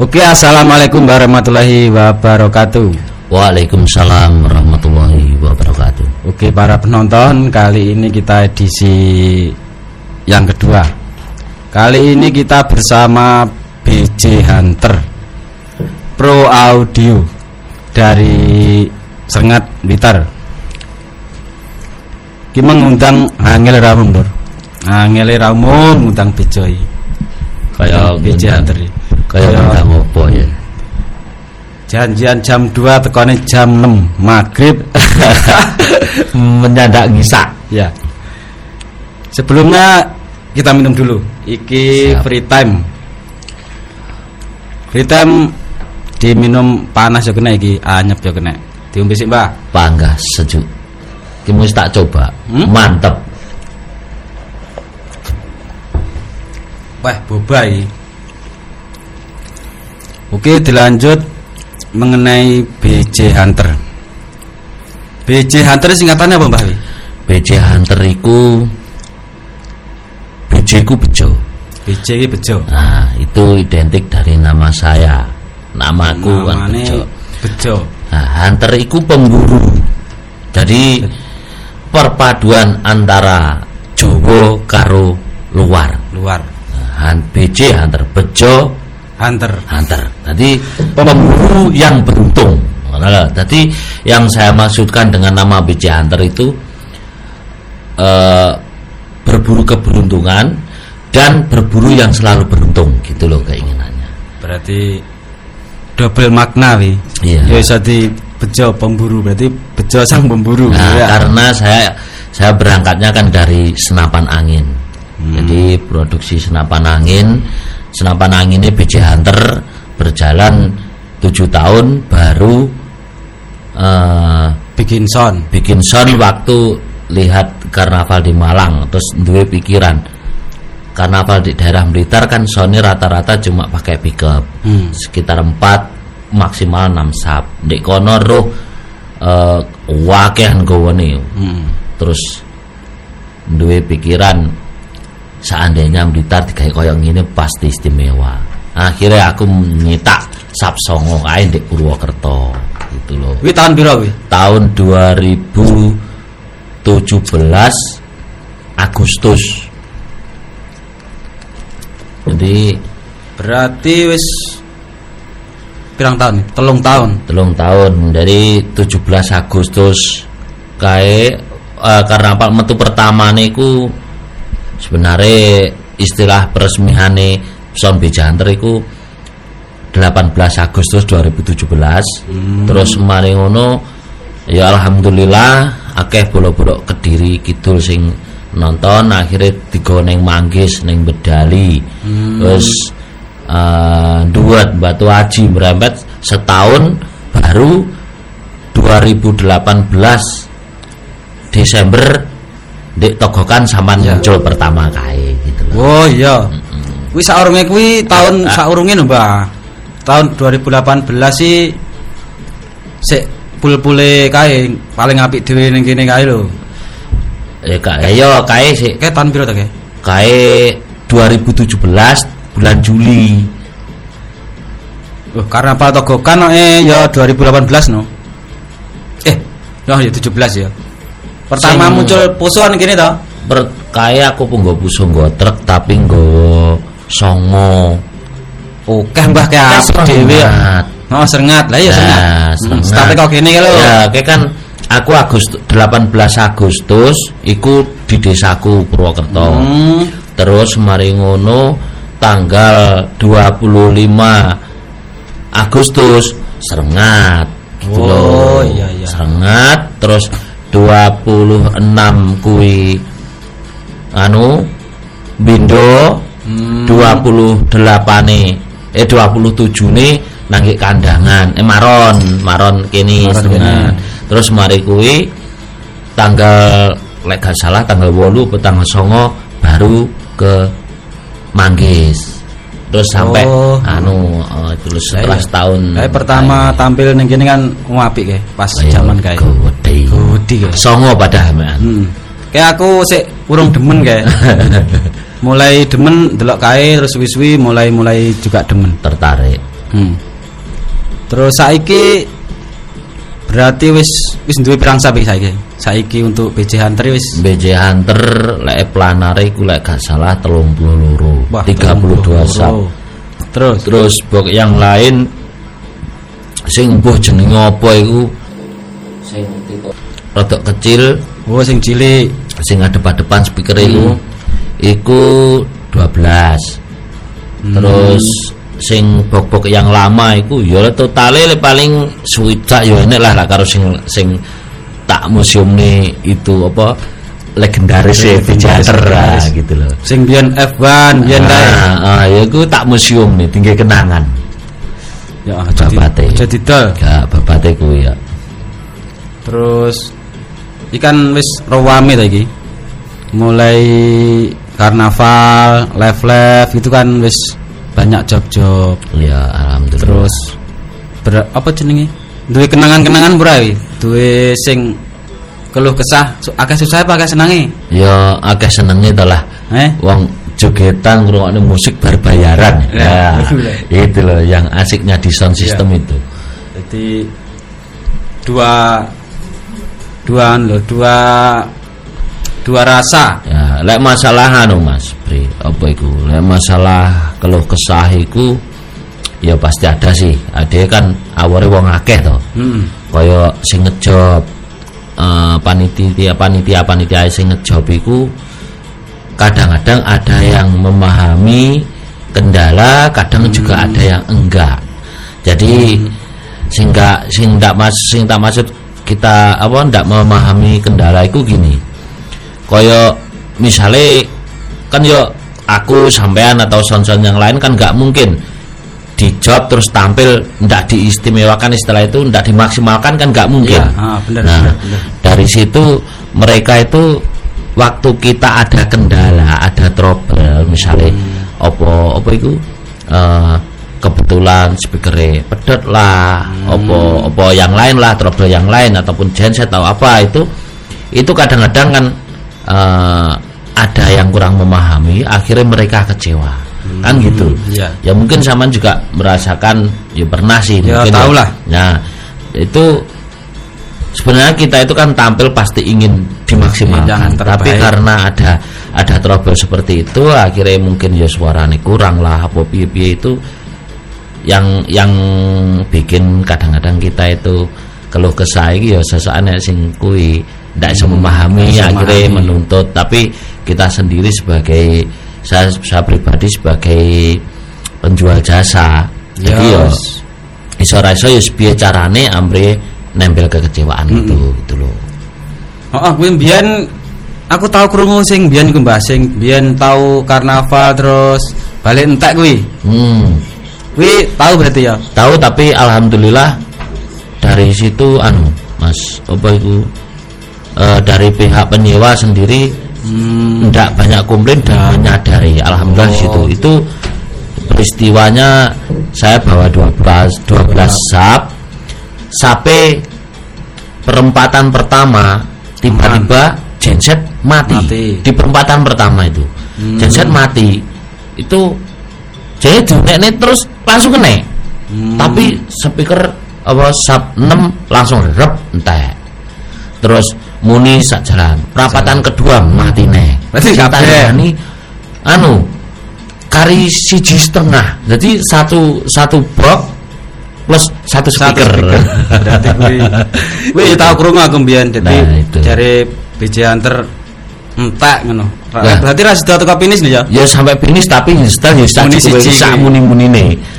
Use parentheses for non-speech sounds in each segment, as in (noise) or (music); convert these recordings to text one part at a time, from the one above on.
Oke, assalamualaikum warahmatullahi wabarakatuh. Waalaikumsalam warahmatullahi wabarakatuh. Oke, para penonton, kali ini kita edisi yang kedua. Kali ini kita bersama BJ Hunter Pro Audio dari Sengat Blitar. Ki mengundang Angel Lur. Angel Ramum ngundang Bejoy. Kayak BJ Hunter. Kayak ngundang apa ya? Janjian jam 2 tekone jam 6 maghrib (laughs) Menyandak ngisa. Ya. Sebelumnya kita minum dulu. Iki Siap. free time. Free time diminum panas ya kena iki, anyep ya kena. Diombe sik, Mbah. Panggah sejuk. Ki mesti tak coba. Hmm? Mantep. Wah, boba iki. Oke, dilanjut mengenai BJ Hunter. BJ Hunter singkatannya apa, Mbah? Wi? BJ Hunter iku BJ ku bejo. BJ iki bejo. Nah, itu identik dari nama saya. Namaku kan bejo. bejo. Nah, hunter iku pemburu. Jadi perpaduan antara Jawa karo luar. Luar. Nah, BJ hunter bejo Hunter. hunter. Jadi pemburu yang beruntung. Nah, Jadi yang saya maksudkan dengan nama BJ hunter itu eh, berburu keberuntungan dan berburu yang selalu beruntung gitu loh keinginannya. Berarti double makna wi. Iya. Ya iso di bejo pemburu berarti bejo sang pemburu. Nah, ya. karena saya saya berangkatnya kan dari senapan angin. Hmm. Jadi produksi senapan angin, senapan anginnya BJ Hunter berjalan tujuh tahun baru eh, bikin sound. bikin sound waktu lihat karnaval di Malang terus duwe pikiran karnaval di daerah Blitar kan soundnya rata-rata cuma pakai pickup Hmm. sekitar 4 maksimal 6 sub di kono roh eh wakehan gowone Hmm. terus duwe pikiran seandainya Blitar digawe koyo ngene pasti istimewa akhirnya aku nyetak sub songo kae di Purwokerto gitu loh Wi tahun piro wi? tahun 2017 Agustus jadi Berarti wis pirang tahun nih? Telung tahun. telung tahun dari 17 Agustus kae eh, karnaval metu pertama niku sebenarnya istilah peresmihane Son Bejanter iku 18 Agustus 2017 terus mari ngono ya alhamdulillah akeh bolo-bolo kediri kidul sing nonton akhirnya tiga neng manggis neng bedali. Terus eh, duet batu aji merembet setahun baru 2018 Desember di togokan sampan Ya. muncul pertama kali gitu loh. Oh iya. Kuwi saurunge kuwi tahun (laughs) saurunge lho, Mbah. Tahun 2018 sih sik pul-pule kae paling apik dhewe ning kene kae lho. Ya kak, ya kae sih Kae tahun piro ta, Kae? kae 2017 bulan Juli. Oh, karena Pak Togokan eh ya 2018 no. Eh, no ya 17 ya. Pertama Sing- muncul posoan kene to. Per, kae aku pun nggo puso nggo truk tapi nggo songo. Oke, Mbah apik Serengat. dhewe ya. Oh, serengat. Lah iya serengat. Nah, Hmm. Starte kok kene lho. Ya, kayak kan aku Agustus 18 Agustus iku di desaku Purwokerto. Hmm. Terus mari ngono tanggal 25 Agustus Serengat. gitu Oh, loh. iya, iya. Serengat terus 26 kui anu Bindo Hmm. 28 nih eh 27 nih nangge kandangan. Eh maron maron kini Maron terus mari kuwi tanggal lek gak salah tanggal 8 atau tanggal 9 baru ke Manggis terus sampai Oh. anu eh, terus Lah setelah setahun Kayak pertama tampil ning kene kan apik kae pas Ayo, zaman kae. gede Gede songo padahal. Hmm. Kayak aku sik urung demen kae. (laughs) mulai demen delok kae terus suwi-suwi mulai mulai juga demen. tertarik Hmm. Terus saiki berarti wis wis duwe pirang sapi saiki. Saiki untuk BJ Hunter wis? BJ Hunter lek planare iku lek gak salah 32 Wah, 32 sap. Terus? Terus bok yang lain sing mbuh jenenge apa iku? Sing rada kecil. Oh sing cilik. sing adep-adepan speaker iku. Iku 12 terus sing bok-bok yang lama iku ya totale le paling swidak ya enek lah lah karo sing sing tak museum nih itu apa legendaris ya legendaris. gitu loh Sing biyen F1, biyen kae. ah, ah, ya iku tak museum nih tinggal kenangan Ya, Babate. aja didol. gak babate kuwi ya Terus ikan wis rawame ta iki. Mulai karnaval, live-live itu kan wis banyak job-job. ya alhamdulillah Terus ber, apa jenenge? Duwe kenangan-kenangan pura iki? Duwe sing keluh kesah, akeh susah apa akeh senange? ya akeh senenge to lah Eh? wong jogetan ngrungokne musik berbayaran Ya, ya, itu loh yang asiknya di sound system itu Jadi dua dua loh, dua dua rasa. ya lek masalah anu Mas Pri apa iku? Lek masalah keluh kesah iku ya pasti ada sih. Ada kan awore wong akeh to. Hmm. kaya sing ngejob eh, panitia panitia panitia sing ngejob iku kadang-kadang ada yang memahami kendala kadang juga ada yang enggak. Jadi sing nggak sing ndak mas sing tak maksud kita apa ndak memahami kendala itu gini kaya misalnya kan yo aku sampean atau son-son yang lain kan nggak mungkin di job terus tampil ndak diistimewakan istilah itu ndak dimaksimalkan kan nggak mungkin Iya, ah, benar, nah benar, benar. dari situ mereka itu waktu kita ada kendala ada trouble misalnya Hmm. opo opo itu eh, kebetulan speakernya pedet lah Hmm. opo opo yang lain lah trouble yang lain ataupun genset atau apa itu itu kadang-kadang kan eh, ada yang kurang memahami akhirnya mereka kecewa. Kan gitu. Iya. ya mungkin sama juga merasakan ya pernah sih Ya, mungkin tahu lah. nah itu sebenarnya kita itu kan tampil pasti ingin dimaksimalkan. Terbaik. tapi karena ada ada trouble seperti itu akhirnya mungkin ya suaranya kurang lah apa piye-piye itu. Yang yang bikin kadang-kadang kita itu keluh kesah iki ya sesaane sing kuwi ndak iso memahami iso akhirnya memahami. menuntut. Tapi kita sendiri sebagai saya, saya pribadi sebagai penjual jasa. Ya, jadi ya iso ra iso ya carane amre nempel kekecewaan itu gitu loh. Oh, oh mbiyen aku tahu krungu sing mbiyen iku Mbah sing mbiyen tahu karnaval terus balik entek kuwi. hmm. Kuwi tahu berarti ya. tahu tapi alhamdulillah dari situ anu mas apa itu eh, dari pihak penyewa sendiri Hmm. tidak banyak komplain dan menyadari alhamdulillah Oh. situ itu peristiwanya saya bawa 12 12 sap sampai perempatan pertama tiba-tiba genset mati. Mati. di perempatan pertama itu Hmm. genset mati itu jadi dinekne terus langsung kena Hmm. tapi speaker apa sub 6 langsung rep entek terus muni sak jalan. Perapatan kedua mati nih Berarti ini anu kari siji setengah. Jadi satu satu box plus satu Satu speaker, Berarti (laughs) kuwi kuwi tahu krungu aku mbiyen. Dadi Nah, dari BJ Hunter entek ngono. Nah. Berarti ra sida teko finish nih ya. ya sampai finish tapi install ya sak Muni siji. sak muni muni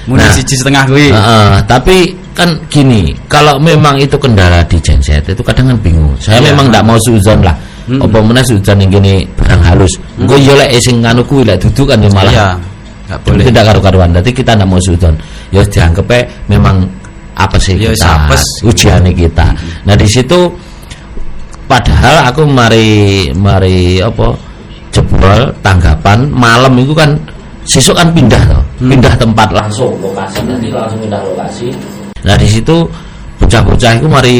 Muni siji setengah kuwi. Heeh, tapi kan gini, kalau memang itu kendala di genset itu kadang kan bingung. Saya Iya. memang tidak mau suzon lah. Mm-mm. Apa meneh suzon yang gini barang halus. Engko yo lek sing nganu kuwi lek duduk kan ya malah Iya. Enggak boleh. tidak karu-karuan. Berarti kita tidak mau suzon. Ya dianggap memang apa sih Ya, kita ujiannya kita. Nah di situ padahal aku mari mari apa jebol tanggapan malam itu kan sesuk kan pindah toh pindah tempat langsung lokasi nanti langsung pindah lokasi nah di situ bocah-bocah itu mari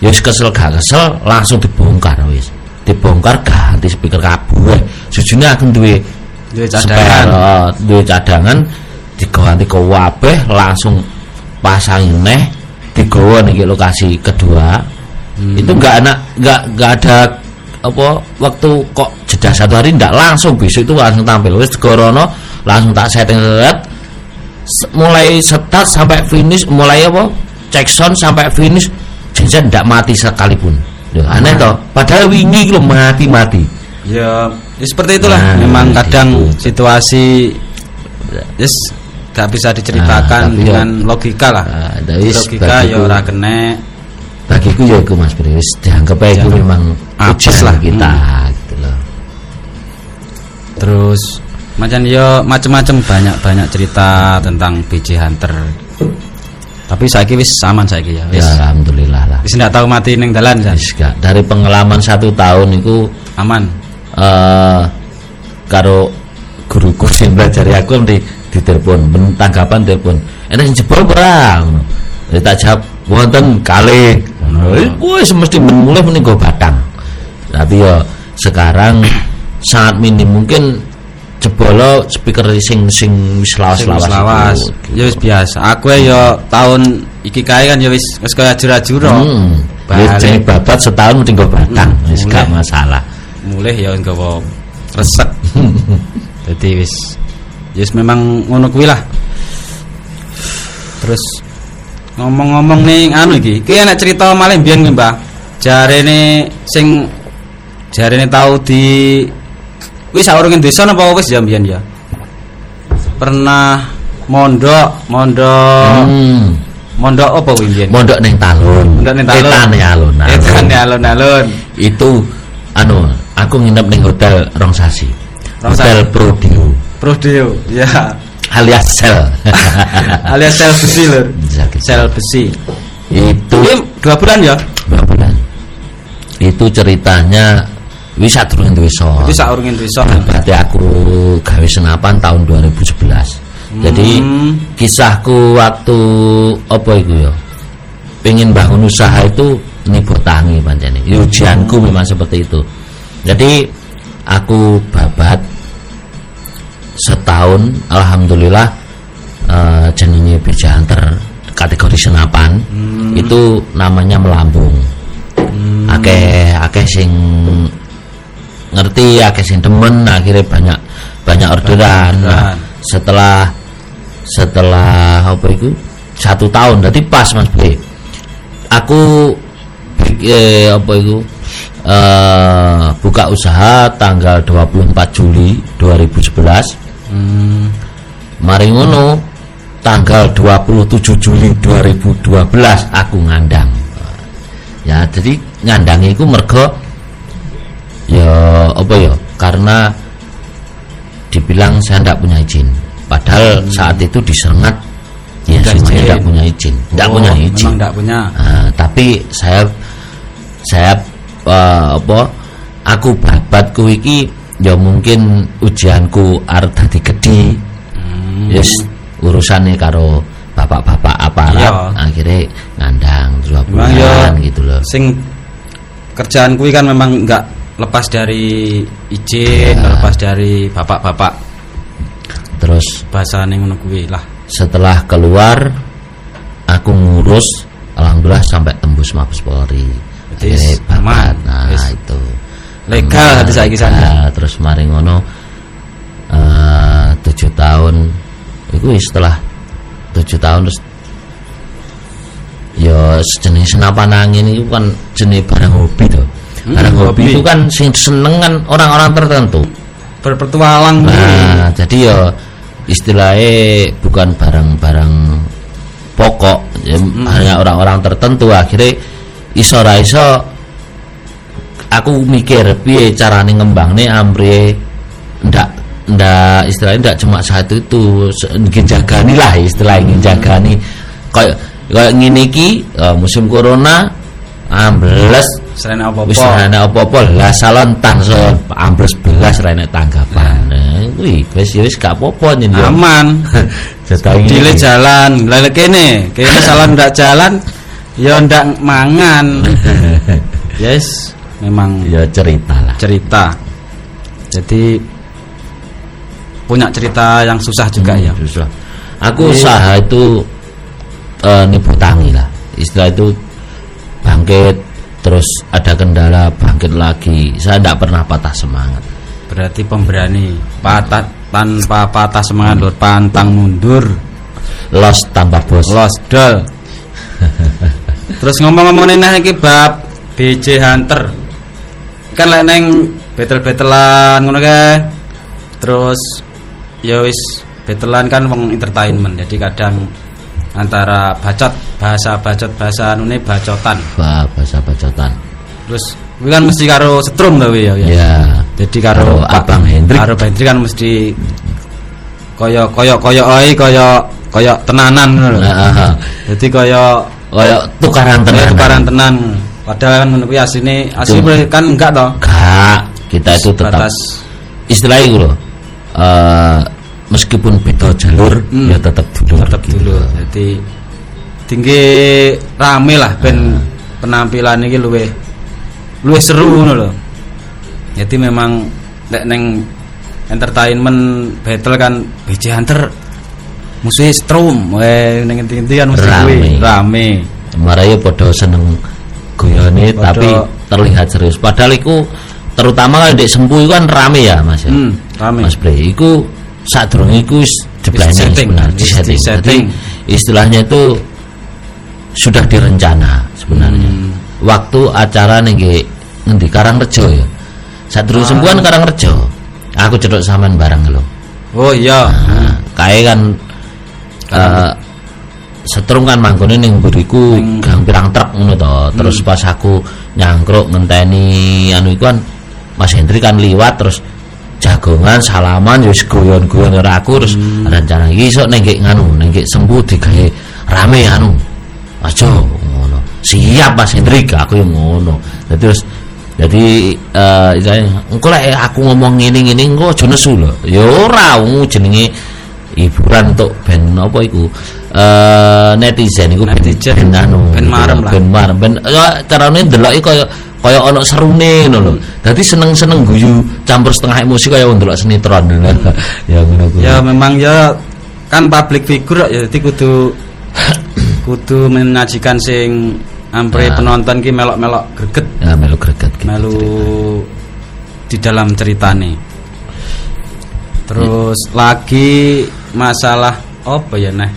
ya wis kesel gak kesel langsung dibongkar wis dibongkar ganti speaker kabeh sujune aku duwe Duwe cadangan. duwe cadangan diganti ke wabeh langsung pasang neh digawa nih lokasi kedua Hmm. itu enggak anak enggak enggak ada apa waktu kok jeda satu hari enggak langsung besok itu langsung tampil wis digorono langsung tak setting mulai start sampai finish mulai apa cek sound sampai finish jenjen enggak mati sekalipun Loh, aneh toh padahal wingi lo mati-mati Ya, ya seperti itulah. Nah, Memang kadang gitu. situasi yes gak bisa diceritakan Nah, tapi ya- dengan logika lah. Ah, tapi logika ya ora kena. bagiku ya itu mas Bri wis dianggap Dianggap memang apes ujian lah. kita gitu loh Terus macam yo macam-macam banyak-banyak cerita tentang BJ Hunter. Tapi saiki wis aman saiki ya. Wis. Ya alhamdulillah lah. Wis ndak tahu mati ning dalan. Wis gak dari pengalaman satu tahun itu Aman. eh karo guruku (laughs) sing belajari aku di di telepon tanggapan telepon enak jebol ora ngono. Jadi tak jawab wonten kalih ngono. Wis mesti ben mulai go batang. Tapi ya sekarang sangat minim. Mungkin jebolo speaker sing sing wis lawas Sing lawas wis lawas. Ya wis biasa. Aku ya tahun iki kae kan ya wis wis kaya jura-jura. hmm. Balik. Wis jeneng babat setahun mending go batang Hmm, wis gak masalah mulai ya nggawa resek jadi (laughs) wis wis memang ngono kuwi lah terus ngomong-ngomong nih anu iki iki enak cerita malih mbiyen Mbah jarene sing jarene tau di wis saurunge desa napa wis ya mbiyen ya? Pernah mondok mondok. Hmm. mondok apa kuwi mbiyen? Mondok ning talun. Mondok ning talun. Etane alun etane alun-alun. Itu anu aku nginep ning hotel rong sasi Rong hotel. Prodeo. Prodeo ya alias sel. (laughs) Alias sel besi gitu. sel besi. Itu ini dua bulan ya? Berapa bulan. Itu ceritanya wis durung duwe so itu saurungin desa berarti aku gawe senapan tahun 2011 jadi Hmm. kisahku waktu apa itu ya? Pengen bangun usaha itu nibotangi pancene. Ujianku memang seperti itu. Jadi aku babat setahun alhamdulillah eh, jenenge bija hunter kategori senapan. Hmm. itu namanya melambung akeh akeh sing ngerti akeh sing demen akhirnya banyak banyak orderan. Nah, setelah setelah apa itu? Satu tahun berarti pas mas Bre. Aku eh, apa itu? Eh, buka usaha tanggal 24 Juli 2011 hmm. mari ngono tanggal 27 Juli 2012 aku ngandang. Ya jadi ngandang itu mergo ya apa ya? Karena dibilang saya tidak punya izin. Padahal saat itu disengat. Ya semuanya izin. tidak punya izin. Tidak Oh, punya izin. ndak punya. Nah, tapi saya saya eh, apa aku babat ku iki ya mungkin ujianku arep dadi gedhi hmm. yes urusannya karo bapak-bapak aparat. Iya. akhirnya ngandang dua Memang ya bulan gitu loh. Sing kerjaan kuwi kan memang enggak lepas dari izin Ya. lepas dari bapak-bapak. Terus bahasane ngono kuwi lah. setelah keluar aku ngurus alhamdulillah sampai tembus Mabes Polri. Babat aman. nah Wis itu. legal hati sana. Legal. terus mari ngono eh, tujuh tahun. Itu setelah tujuh tahun terus ya sejenis senapan angin itu kan jenis barang hobi tuh Hmm, barang hobi, hobi. itu kan sing seneng kan orang-orang tertentu. Berpetualang. Nah jadi ya istilahnya bukan barang-barang pokok. Ya, Hmm. hanya orang-orang tertentu. Akhirnya iso ra iso aku mikir piye carane ngembangne ambre ndak ndak istilahnya ndak cuma satu itu. Ingin jagani lah istilah ingin jagani. Kayak kayak ngene iki eh, musim corona ambles wis apa-apa ana apa-apa lah salon tan so ambles belas ra enek tanggapan nah kuwi wis ya wis gak apa-apa nyen yo aman (laughs) Dile jalan, lele kene, kene salah ndak jalan, ya ndak mangan. (laughs) Yes, memang ya cerita lah cerita. Jadi punya cerita yang susah juga ya. susah Aku Iya. usaha itu eh, nipu tangi lah. Istilah itu bangkit terus ada kendala bangkit lagi. Saya tidak pernah patah semangat. Berarti pemberani, patah tanpa patah semangat lur, pantang mundur, Los tanpa bos. lost dol. (laughs) Terus ngomong-ngomong nih iki bab BJ Hunter. Kan lek neng battle-battlean ngono kae. Terus ya wis battlean kan wong entertainment. Jadi kadang antara bacot bahasa bacot bahasa anune bacotan. Wah, bahasa bacotan. Terus kan mesti karo setrum kuwi ya. ya. Ya. Jadi karo Karo Abang Hendrik. Karo Hendrik kan mesti kaya kaya kaya oi kaya kaya tenanan ngono lho. Nah, Jadi kaya kayak tukaran tenan. tukaran tenan. Padahal kan kuwi asline asline kan enggak toh. Gak, kita itu tetap Batas istilah itu loh. eh, meskipun beda jalur Hmm. ya tetap dulur. tetap gitu. dulu. Jadi tinggi rame lah ben penampilan iki luwe luwe seru ngono lho. Jadi memang nek neng entertainment battle kan BJ Hunter musuhnya Strom, eh ning endi-endi kan mesti Rame. rame. Maraya podo seneng guyone Padha- tapi terlihat serius. Padahal iku terutama kan di sempu kan rame ya Mas ya. Hmm, rame. Mas Bre, iku sadurunge iku wis diplani setting, sebenarnya, disetting. Jadi istilahnya itu sudah direncana sebenarnya. Hmm. Waktu acara nih nggih ngendi Karangrejo ya. Sadurunge Ah. sempuan Karangrejo. Aku cedok sampean bareng lho. Oh iya. Nah, kae kan eh setrum kan manggone ning mburiku Ning- gang pirang truk ngono to. Terus pas aku nyangkruk ngenteni anu iku kan Mas Hendri kan liwat terus jagongan salaman ya wis guyon-guyon karo aku terus rencana iki iso ning nganu ning sembuh digawe rame anu. Aja ngono. Siap Mas Hendri aku yang ngono. Jadi terus jadi eh istilahnya, engko lek aku ngomong ngene-ngene engko aja nesu lho. Ya ora jenenge hiburan untuk ben apa iku eh netizen iku ben Netizen. ben anu Ben marem ben marem ben ya carane ndeloki kaya kaya ana serune ngono lho dadi seneng-seneng guyu campur setengah emosi kaya wong ndelok sinetron (laughs) ya ngono kuwi Ya memang ya kan public figure ya jadi kudu (coughs) kudu menyajikan sing ampre Ya. penonton ki melok-melok greget ya melu greget gitu. melu di dalam ceritane. Terus lagi masalah apa ya nah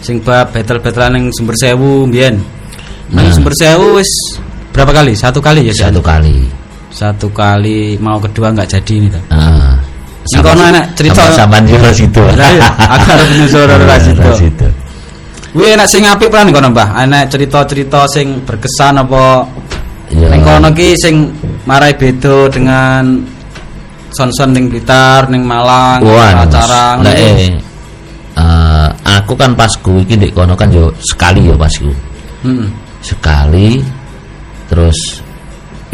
sing bab battle-battlean ning Sumber Sewu mbiyen. Nah. Sumber Sewu wis berapa kali? Satu kali ya satu kali Satu kali mau kedua nggak jadi ini tuh. ah kono enak cerita. sampean yo situ (laughs) iya, aku harus menyusul ora situ. Wih enak sing apik plan kono Mbah. Enak cerita-cerita sing berkesan apa ya ning kono ki sing marai beda dengan son-son ning Blitar, ning Malang, acara ngono. eh, eh, aku kan pas kuwi iki ndek kono kan yo sekali yo pas ku. Heeh. Sekali terus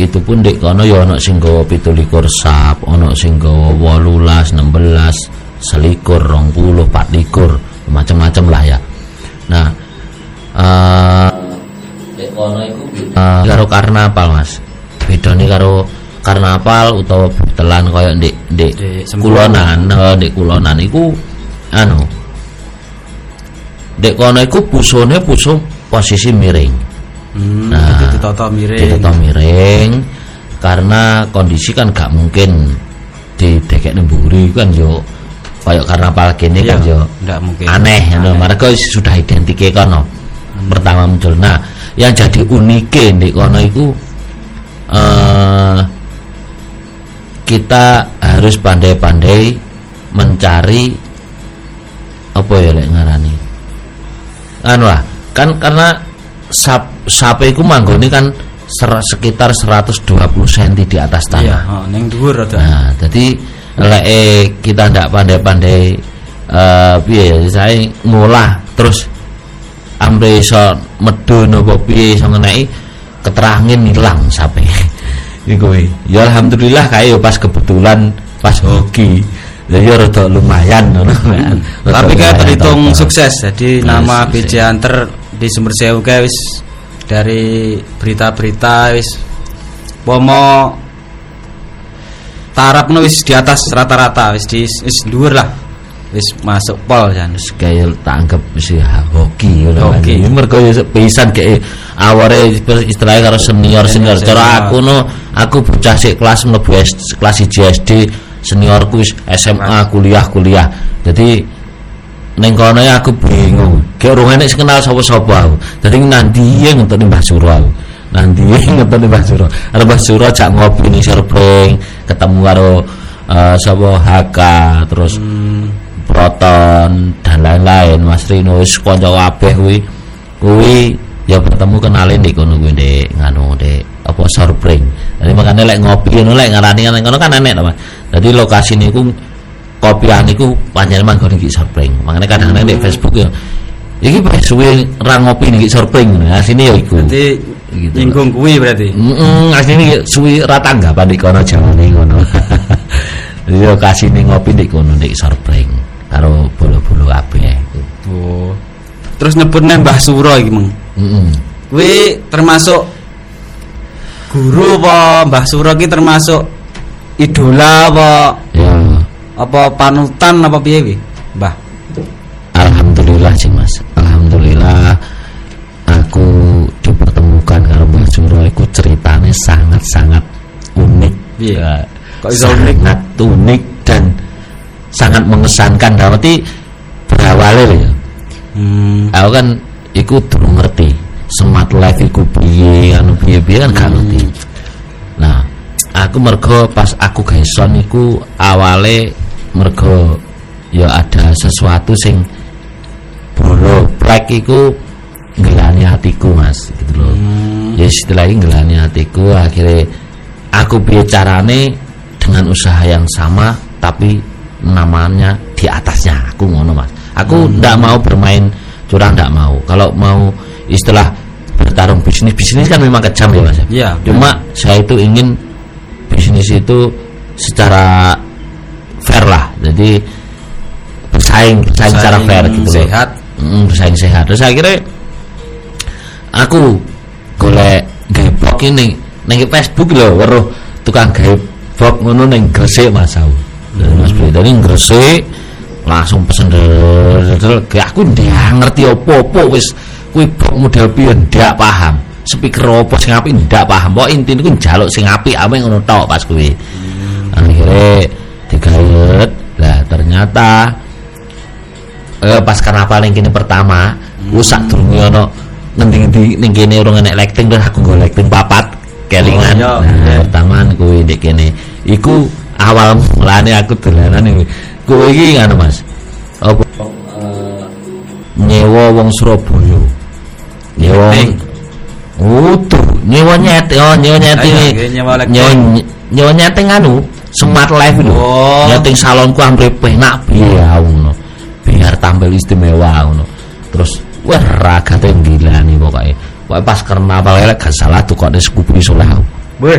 itu pun ndek kono yo ana sing gawa 17 sap, ana sing gawa 18, 16, selikur, 20, 24, macam-macam lah ya. Nah, eh ndek kono iku eh, karo karnaval Mas. Bedane karo karnaval utawa butelan kaya ndek ndek kulonan, eh, ndek kulonan iku anu Dek kono iku pusone puso posisi miring. Hmm, Nah, ditata miring. Ditata miring karena kondisi kan gak mungkin di dekek nemburi kan yo kayak karnaval kene kan Iya, yo ndak mungkin. aneh ngono. Mereka wis sudah identike kono. Pertama muncul. Nah yang jadi unike di kono itu eh kita harus pandai-pandai mencari apa ya lek ngarani? Anu lah kan karena sap sape iku manggone kan ser- sekitar 120 cm di atas Iya, tanah oh, ning dhuwur ada. Nah, jadi lek kita ndak pandai-pandai eh piye ya saya ngolah terus ampe iso medun apa piye iso ngeneki keterangin hilang sampai (laughs) iku. Ya alhamdulillah kae ya pas kebetulan pas hoki. Ya rada lumayan (laughs) Tapi kayak lumayan terhitung sukses. Jadi Nah, nama. BJ Hunter di Sumber Sewu kayak wis dari berita-berita wis pomo tarap wis di atas rata-rata wis di wis dhuwur lah. wis masuk pol jan. Wis kaya tak anggap wis ya hoki ngono kan. Hoki. Ini Mergo ya pisan kayak aware istilahnya karo senior senior. Cara aku no aku bocah sik kelas mlebu kelas 1 SD seniorku SMA kuliah kuliah. Jadi ning kono ya aku bingung. Kayak urung enek kenal sapa-sapa aku. Dadi nanti ya ngenteni Mbah Suro aku. Nanti ngenteni Mbah Suro. Arep Mbah Suro jak ngopi ning Surpring, ketemu karo eh, sapa HK terus Proton dan lain-lain Mas Rino wis kanca kabeh kuwi kuwi ya bertemu kenalin di kono kuwi Dek nganu Dek apa Surpring. Jadi makanya lek ngopi ngono lek ngarani nang kono kan enek to Mas. Jadi lokasi niku kopian niku panjenengan manggon iki Surpring. Makanya kadang-kadang di Facebook ya iki wis suwe ra ngopi niki Surpring ngono. Asline ya iku. Berarti Gitu. nyinggung kuwi berarti. Heeh, asline suwi ra tanggapan di kono jawane ngono. Jadi lokasi ning ngopi di kono di Surpring karo bolo-bolo kabeh. Oh. Terus nyebutnya Mbah Suro iki. Heeh. Kuwi termasuk guru apa Mbah Suro ki termasuk idola apa Ya, apa panutan apa piye wi? Mbah. alhamdulillah sih Mas. Alhamdulillah aku dipertemukan karo Mbah Suro iku ceritanya sangat-sangat unik. Piye? Ya, Kok iso unik? sangat unik dan sangat mengesankan. Berarti berawalnya ya. Hmm. aku kan iku durung ngerti smart life iku piye anu piye-piye kan gak ngerti nah aku mergo pas aku gawe son iku awale mergo ya ada sesuatu sing bolo plek iku ngelani hatiku mas gitu loh. Ya istilahnya ngelani hatiku akhirnya aku piye carane dengan usaha yang sama tapi namanya di atasnya. Aku ngono mas. Aku ndak mau bermain curang ndak mau. Kalau mau istilah bertarung bisnis bisnis kan memang kejam ya mas Iya. cuma saya itu ingin bisnis itu secara fair lah jadi bersaing bersaing secara fair gitu loh sehat. Mm, bersaing sehat terus akhirnya aku golek gawe blog ini ning Facebook lho weruh tukang gawe blog ngono ning Gresik Mas aku. Dari Mas Bri tadi Gresik langsung pesen kayak aku ndak ngerti opo-opo wis kuwi model piye ndak paham. Speaker opo sing apik ndak paham. Pokok intine ku njaluk sing apik ame ngono tok pas kuwi. Akhirnya digawe lah ternyata eh, pas karnaval yang kini pertama hmm. sak durunge ono ngendi-ngendi ning kene urung enek lighting terus aku nggo lighting papat kelingan. Oh, iya, nah pertama kuwi ndek kene. Iku awal mulane aku dolanan iki. Kuwi iki ngono Mas. Apa? Eh, nyewa wong Surabaya. Nyewa. Utuh, nyewa nyet, oh nyewa nggih, nyewa nyewa nyewa nyeting anu, smart life itu, Oh. nyeting salonku hampir penak biar ngono, biar tampil istimewa ngono. Terus, wah raga tuh gila nih pokoknya. Pokoknya pas karnaval elek gak salah tuh kok ada sekupu isolah. Weh.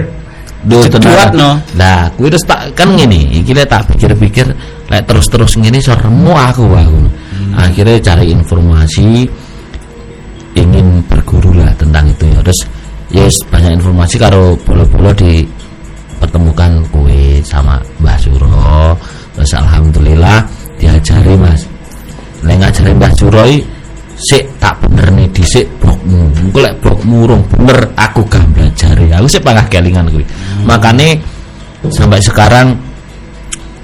Duh, Ceduat, no. Nah, kuwi terus tak kan ngene, iki lek tak pikir-pikir lek terus-terus ngene iso remu aku aku. Akhirnya cari informasi ingin berguru lah tentang itu ya. Terus yes banyak informasi karo bolo-bolo di pertemukan kue sama Mbah Suro. Terus alhamdulillah diajari Mas. Lek ngajari Mbah Suro sik tak bener nih dhisik blogmu. Engko lek blogmu urung bener aku gak belajari. Aku sik pangah kelingan kuwi. Makane sampai sekarang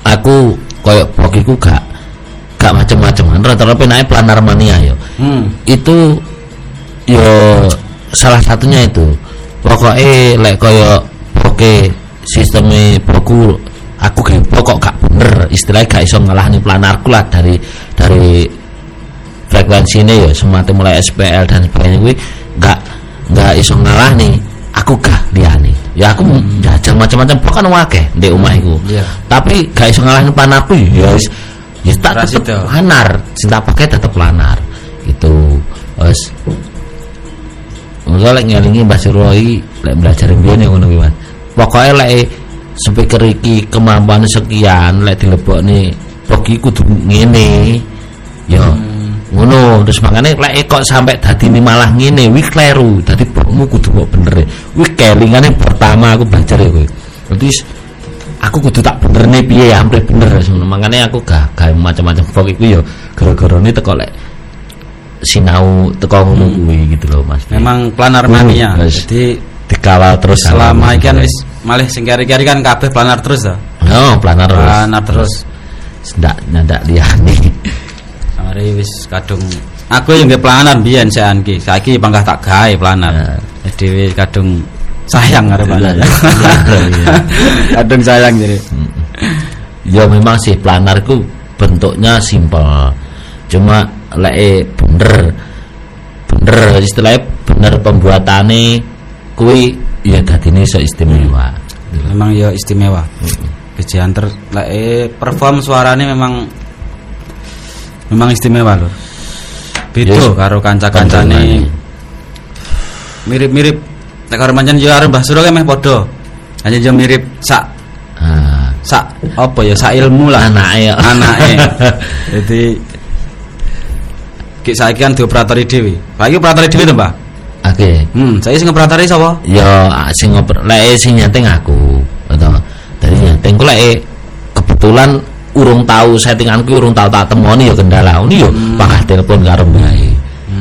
aku koyo blog iku gak gak macem-macem rata-rata penake planar mania ya Hmm. itu yo salah satunya itu pokoknya lek koyo oke sistemnya blogku aku gak pokok gak bener. Istilahnya gak iso ngalahani planarku lah dari dari frekuensi ini ya. Semacam mulai SPL dan sebagainya. Gue gak gak iso ngalahani aku gak liani ya aku jajal macam-macam. Bukan wakeh di omahku Iya. tapi gak iso ngalahin planarku ya wis ya tak tetep itu. planar. Cinta pakai tetep planar. Gitu. Wes Mula lek ngelingi Mbah Suroi lek belajar mbiyen ya ngono kuwi Mas. Pokoke lek speaker iki kemampuan sekian lek dilebokne iki kudu ngene. Ya. Ngono, terus makane lek kok sampai dadi ini malah ngene, wi kleru. Dadi blogmu kudu kok bener. Wi kelingane pertama aku belajar ya kowe. Berarti aku kudu tak bener nih piye hampir bener makanya aku gak gak macam-macam vlog iku ya gara-gara ini teko lek sinau teko ngono kuwi gitu loh Mas Memang planar Hmm, mania. wes. Jadi dikawal terus selama iki kan wis malih sing kari-kari kan kabeh planar terus to. oh planar terus Planar terus. ndak ndak liyane (laughs) Mari wis kadung aku yang nggih planar biyen sean ki. Saiki bangkah tak gawe planar. Ya. Jadi wis kadung sayang karo planar. Iya, (laughs) kadung sayang jadi. ya memang sih planar ku bentuknya simpel cuma lek eh, bener bener istilahnya bener pembuatane kuwi ya dadine iso istimewa Memang ya istimewa. BJ Hunter lek eh, perform suarane memang memang istimewa lho. Beda Yes. karo kanca-kancane. Mirip-mirip nek karo pancen yo karo Mbah Suro meh padha. Hanya yo mirip sak ah sak apa ya sak ilmu lah anake anake. (laughs) Jadi Ki saiki kan dioperatori dhewe. Pak iki operatori dhewe to, Mbah? Oke. Hmm, saiki sing operatori sapa? ya sing ngoper lek sing nyeting aku atau dari nyeting ku lek kebetulan urung tahu settinganku urung tahu tak temoni ya kendala. Ini yo bakal telepon karo mbae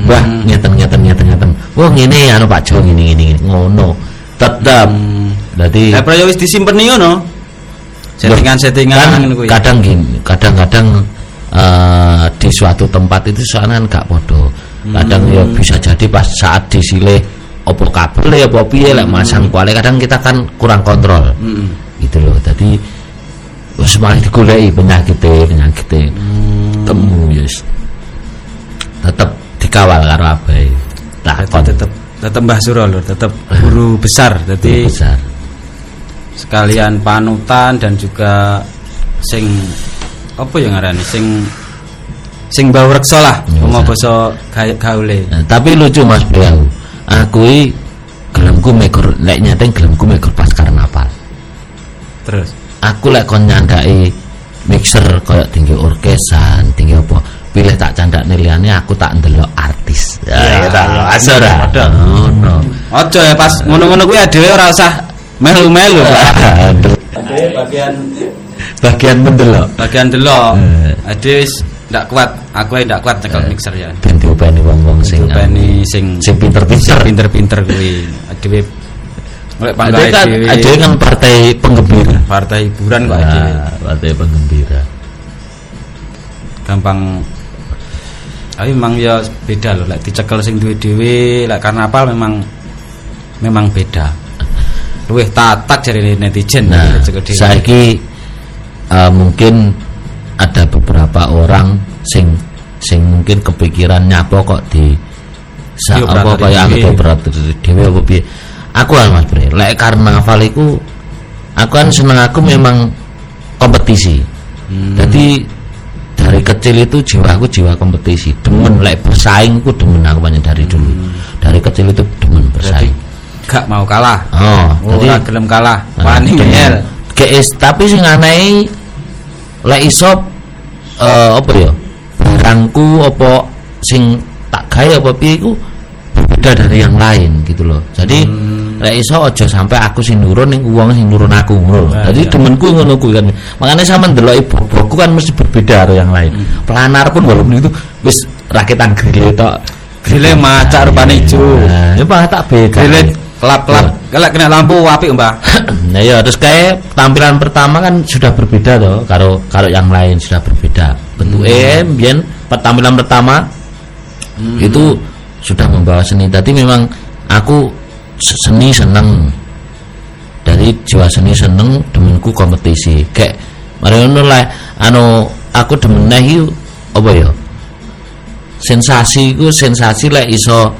Mbah nyeten nyeten nyeten nyeten wah ngene anu Pak Jo ngene ngene ngono. Tetep. Dadi Lah prayo wis disimpeni ngono. Settingan-settingan kan kadang gini kadang-kadang eh, di suatu tempat itu soalnya kan gak podo kadang ya bisa jadi pas saat disilih opo kabel ya opo piye lek masang kuali kadang kita kan kurang kontrol. Heeh. gitu loh. Tadi wis malah digoleki penyakitnya penyakitnya temu yes. Tetep dikawal karo abai. Takon. Tetep tetep. Mbah Suro lho, tetep guru besar. Jadi besar. sekalian panutan dan juga sing apa yang ngarani sing sing bau reksa lah Ya, ngomong bisa. basa ga- gaule Nah, tapi lucu Mas Beliau. Aku i gelemku mekur lek nyateng gelemku mekur pas karnaval. terus Aku lek kon nyandai mixer koyo tinggi orkesan, tinggi apa pilih tak candak liyane aku tak ndelok artis. Ya, Ya, ta, ya, asora. ada. Oh, no. ojo ya pas ngono-ngono kuwi dhewe ora usah melu-melu bagian Bagian mendelok. bagian delok Eh. Ndak kuat. Aku ae ndak kuat nyekel mixer ya. Ben diopeni wong-wong sing Bani sing sing pinter-pinter. pinter-pinter kuwi. Dhewe Ada panggae kan, ada kan partai penggembira. partai hiburan kok Nah, partai penggembira. gampang. Tapi memang ya beda loh lek dicekel sing duwe dhewe lek karnaval memang memang beda. Luwih tatak dari netizen Nah, saiki eh, mungkin ada beberapa orang sing sing mungkin kepikiran nyapo kok di sa, apa kaya dhewe. aku operator dhewe apa piye. Aku kan Mas Bre, lek karnaval iku aku kan seneng aku memang kompetisi. Hmm. Jadi dari kecil itu jiwaku jiwa kompetisi. Demen lek bersaing ku demen aku banyak dari dulu. Dari kecil itu demen Hmm. bersaing. gak mau kalah Oh, ora jadi gelem kalah Nah, wani tapi sing aneh lek iso eh, apa ya barangku apa sing tak gawe apa piye iku berbeda dari yang lain gitu loh jadi Hmm. lek iso aja sampai aku sing nurun ning wong sing nurun aku ngono. Nah, jadi iya. temenku ngono kuwi kan makanya sama ndelok ibu-ibuku kan mesti berbeda karo yang lain Hmm. pelanar pun walaupun itu wis rakitan grile tok Grile macak rupane ijo. nah, ya tak beda Grile kelap-kelap kelak kena lampu apik Mbak (clears throat) Nah ya terus kayak tampilan pertama kan sudah berbeda toh karo karo yang lain sudah berbeda. Bentuknya biyen tampilan pertama itu sudah membawa seni. Tadi memang aku se- seni seneng. Dari jiwa seni seneng demenku kompetisi. Kayak mari ngono lah anu aku demen apa ya? Sensasi ku sensasi lek iso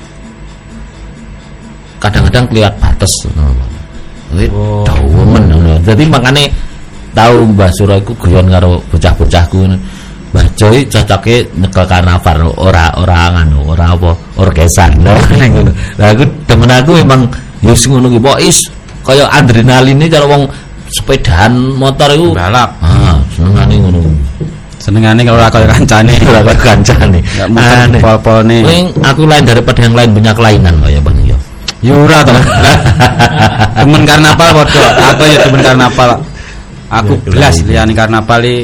kadang-kadang kelihat batas Oh. dawa men. Dadi makane tahu Mbah Sura iku guyon karo bocah-bocahku ngono. Mbah Joy cocoke nyekel karnaval ora ora nganu, ora apa orkesan. Lah ngono. Lah aku temen aku memang ya wis ngono ki pokok is kaya adrenalin kalau wong sepedaan motor iku balap ah senengane ngono. senengane kalau ora kaya kancane Ora kaya kancane. Muter pol-polne. Aku lain daripada yang lain banyak kelainan kaya Bang. Yura toh. Temen karnaval padha. Aku ya temen karnaval. aku Ya, belas kelain. liyane karnaval iki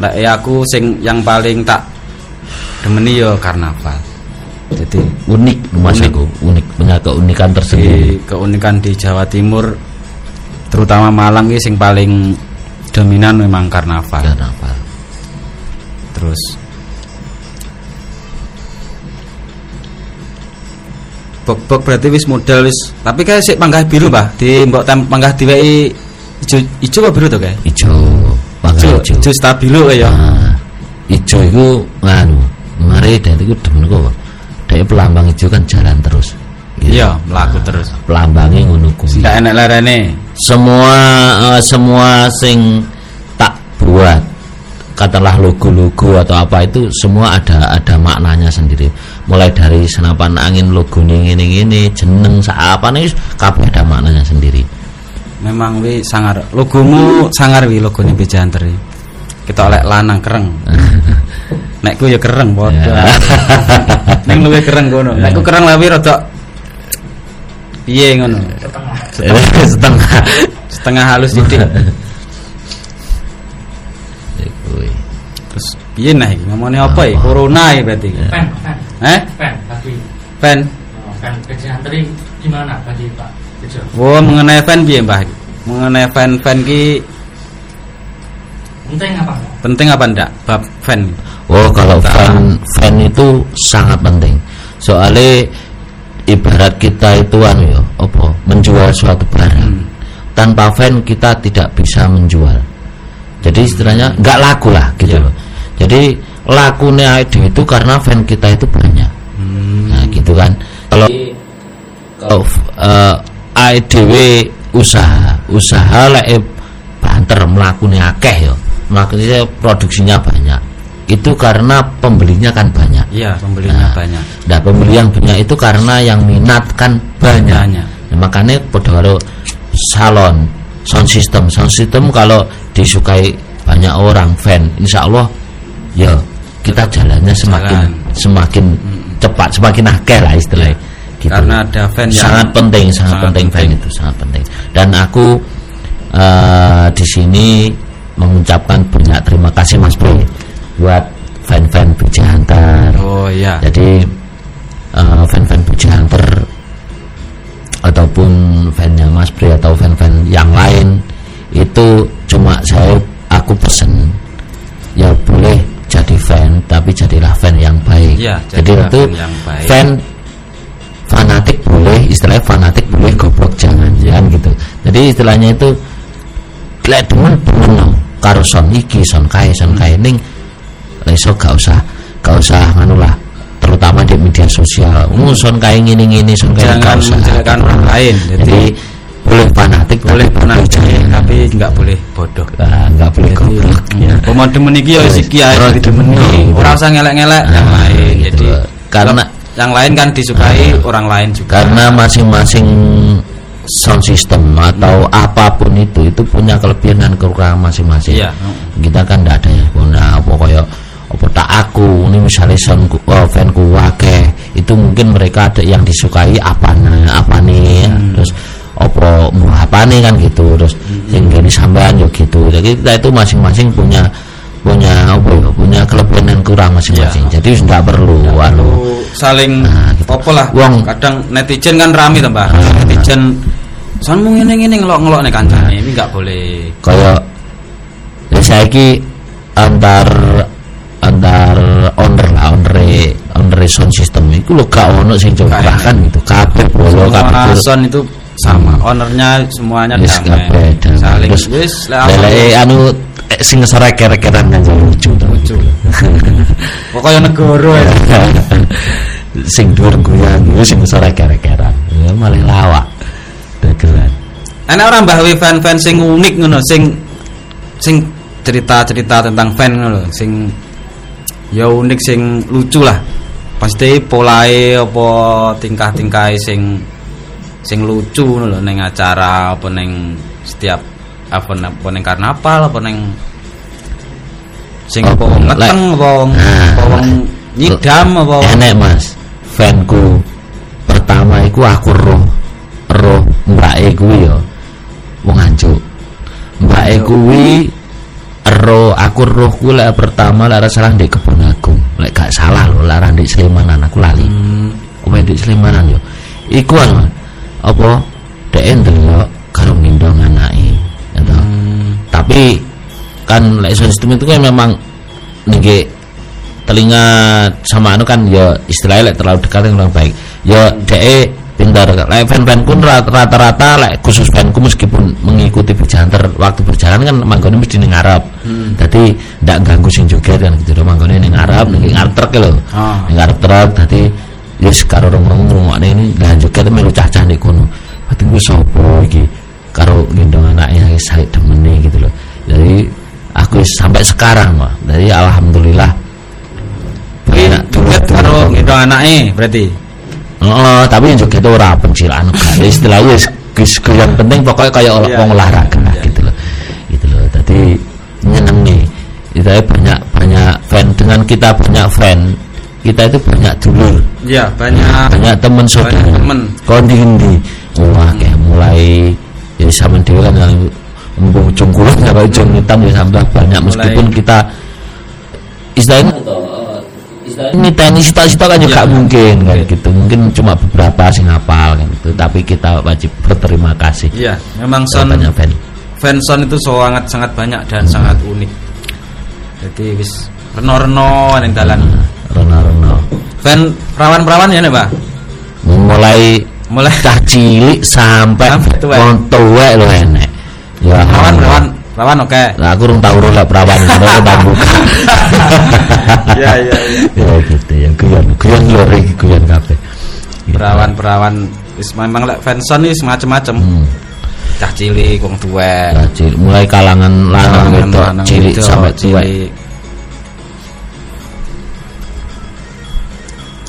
lek ya aku sing yang paling tak demeni yo karnaval jadi unik mas Unik. aku unik punya keunikan tersendiri di keunikan di Jawa Timur terutama Malang ini sing paling dominan memang karnaval karnaval terus bok-bok berarti wis modal wis tapi kayak sik panggah biru bah di mbok tem panggah diweki ijo ijo apa biru to kayak? Ijo pangkat ijo ijo. stabilo kayak ya. Nah, ijo itu nganu mari dan itu demen kok dari pelambang ijo kan jalan terus. Iya melaku terus. Pelambangnya ngono kuwi. Ndak enak lerene semua eh, semua sing tak buat katakanlah logo-logo atau apa itu semua ada ada maknanya sendiri. Mulai dari senapan angin logo ini ini ini jeneng apa nih kabeh ada maknanya sendiri. Memang wi sangar. Logomu sangar wi logonya Bejanter iki. kita oleh lanang kereng. (laughs) Nek ku ya kereng padha Ya. (laughs) ning luwe kereng kono nek ku kereng lawi rada piye ngono? (laughs) Setengah. Setengah halus sithik Kuwi. terus piye nah iki? Ngomongnya apa ya corona ya berarti Pen, pen, eh? Pen, tapi pen? Oh, pen. Bejanti gimana bagi Pak? Bejo? oh mengenai fan piye mbah? Mengenai fan fan ki Penting apa penting apa ndak? Bab fan Oh kalau fan fan itu sangat penting. Soalnya ibarat kita itu anu ya, apa? Menjual suatu barang. Tanpa fan kita tidak bisa menjual. Jadi istilahnya nggak laku lah gitu Ya. loh. Jadi lakunya ID itu karena fan kita itu banyak. Hmm. Nah gitu kan. Kalau kalau uh, IDW usaha, usaha lek banter melakukan akeh ya. Melakukan produksinya banyak. Itu karena pembelinya kan banyak. iya pembelinya Nah, banyak Nah, pembeli yang banyak itu karena yang minat kan banyak. Banyak. Nah, makanya pada salon sound system, sound system kalau disukai banyak orang fan, insya Allah ya kita jalannya semakin Jalan. semakin cepat, semakin akeh lah istilahnya. Gitu. karena ada fan yang sangat penting, sangat, sangat penting, fan penting. itu sangat penting. Dan aku eh, di sini mengucapkan banyak terima kasih Mas Bro buat fan-fan Bija Hunter. oh iya Jadi eh, fan-fan Puji Hunter ataupun fannya Mas Pri atau fan-fan yang lain itu cuma saya aku pesen ya boleh jadi fan tapi jadilah fan yang baik. Iya, jadi itu fan yang baik. fan fanatik boleh istilahnya fanatik boleh goblok jangan jangan gitu. Jadi istilahnya itu lek demen demen no. karo son iki son kae son kae ning iso gak usah gak usah nganu lah terutama di media sosial hmm. son kae ngene ngene son kae Jangan menjelekkan orang lain. jadi, boleh fanatik boleh jangan. tapi nggak boleh bodoh nggak boleh goblok ya. Pemain demen iki ya wis iki ae Ora usah ngelek-ngelek yang Nah, lain. Jadi Karena- yang lain kan disukai orang lain juga. karena masing-masing sound system atau apa pun itu itu punya kelebihan dan kekurangan masing-masing Iya. kita kan tidak ada ya punya apa kaya apa tak aku. Ini misalnya soundku oh, fanku wake itu mungkin mereka ada yang disukai apa apa nih terus apa mau apa nih kan gitu. Terus yang gini sampean yo gitu. Jadi kita itu masing-masing punya punya apa ya punya kelebihan dan kurang masing-masing. Jadi tidak perlu anu. Lu saling Nah, gitu. apa lah Wong- kadang netizen kan rame to Mbah netizen sanmu ngene ngene ngelok-ngelok nih kancane ini nggak boleh. Kaya ya saiki antar antar owner lah owner owner sound system itu lo gak ono sing Gak coba kan enak. gitu kabeh bolo kabeh bolo. son itu sama ownernya semuanya damai kabeh damai. saling Terus wis leleke anu eh, sing serek-rekeran kan jadi lucu. Lucu. (laughs) pokoknya negara ya (laughs) sing dhuwur guyan iku sing serek-rekeran ya malah lawak dagelan Enak orang mbah fan-fan sing unik ngono, sing sing cerita-cerita tentang fan ngono sing ya unik sing lucu lah. Pasti polae apa tingkah-tingkahe sing sing lucu lho ning acara apa ning setiap apa apa ning karnaval apa ning sing apa wong- Nah, apa wong nyidam apa enek mas. Fanku pertama iku aku roh roh mbak kuwi ya wong anjuk mbak Awake kuwi ero aku roh kuwi lek pertama lek salah ndek. Lek gak salah lho lek ora ndek Slemanan aku lali. Hmm. Kuwi ndek Slemanan yo. Iku anu apa dhek ndelok karo ngendong anake. Toh. Hmm. Tapi kan lek system itu kan memang niki telinga sama anu kan ya istilahnya lek terlalu dekat yang kurang baik. Ya dhek pintar lek fan-fanku rat- rata-rata lek khusus fanku meskipun mengikuti berjalan waktu berjalan kan manggone mesti ning ngarep. Dadi ndak ganggu sing joget kan gitu manggone ning ngarep ning ngarep truk lho. Ah. Ning ngarep truk dadi wis karo rong-rong ngrungokne ini lan joget melu cacah ning kono. Berarti ku sapa iki karo gendong anaknya saling demene gitu loh. Jadi aku sampai sekarang mah. Jadi alhamdulillah joget dulur-dulur karo kok. ngendong anake berarti. Heeh, tapi yang joget ora pencilaan kan. Istilahnya wis wis yang penting pokoknya kayak Iya, iya. olahraga gitu loh. Gitu loh. Tadi nyenengi. Itu banyak banyak fan dengan kita banyak fan kita itu banyak dulur Iya, banyak banyak teman saudara banyak temen. kau di ndi wah kayak mulai ya sama dewa kan yang kulon (laughs) sampai ujung hitam ya sampai banyak meskipun kita istilahnya ini teknis cita-cita kan juga Iya. mungkin kan Iya. gitu mungkin cuma beberapa sing hafal kan gitu tapi kita wajib berterima kasih Iya, memang banyak fan fanson itu sangat sangat banyak dan sangat unik. Jadi wis reno-reno ning dalan. Rono Rono Fan perawan-perawan ya nih, Pak. mulai Mulai cah cilik sampai wong tuwek lho enek ya perawan perawan perawan oke. Nah, aku rung tau lah perawan (laughs) sebenarnya tak buka. Iya, (laughs) iya, iya. ya gitu ya, guyon, guyon lho iki guyon kabeh. Gitu. Perawan-perawan wis memang lek fanson wis macem-macem. Hmm. Cah cilik, wong tuwek. Ya, cilik. mulai kalangan lanang wedok lanang cilik sampai tuwek.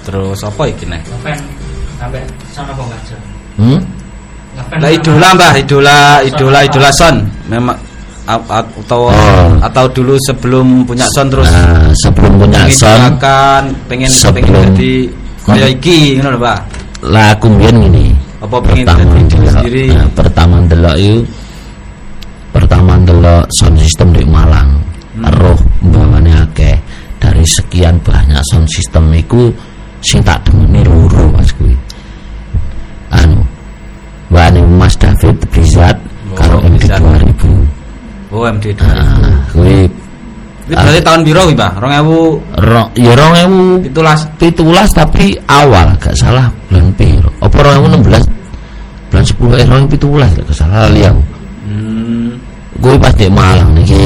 Terus apa iki nih? Ngefan sampai sana kok. Hmm? Lah idola Mbah, idola idola idola son. Memang atau Oh. atau dulu sebelum punya son terus Nah, sebelum punya son, mengidolakan, pengen pengen sebelum- jadi kaya iki ngono lho, Pak. lah aku mbiyen ngene. Apa pengen pertama jadi diri sendiri? nah, pertama ndelok itu pertama ndelok sound system di Malang. Hmm. Roh mbangane akeh. Dari sekian banyak sound system iku sing tak demeni loro Mas kuwi. Anu. Wane Mas David Blizzard Oh, karo MD. 2000. Oh, MD dulu. Nah, kuwi berarti tahun kuwi, Pak? 2017. ro, ya 2000 pitulas tapi awal gak salah bulan piro apa 2016 bulan 10 eh 2017 gak salah aku Hmm, gue pas di Malang niki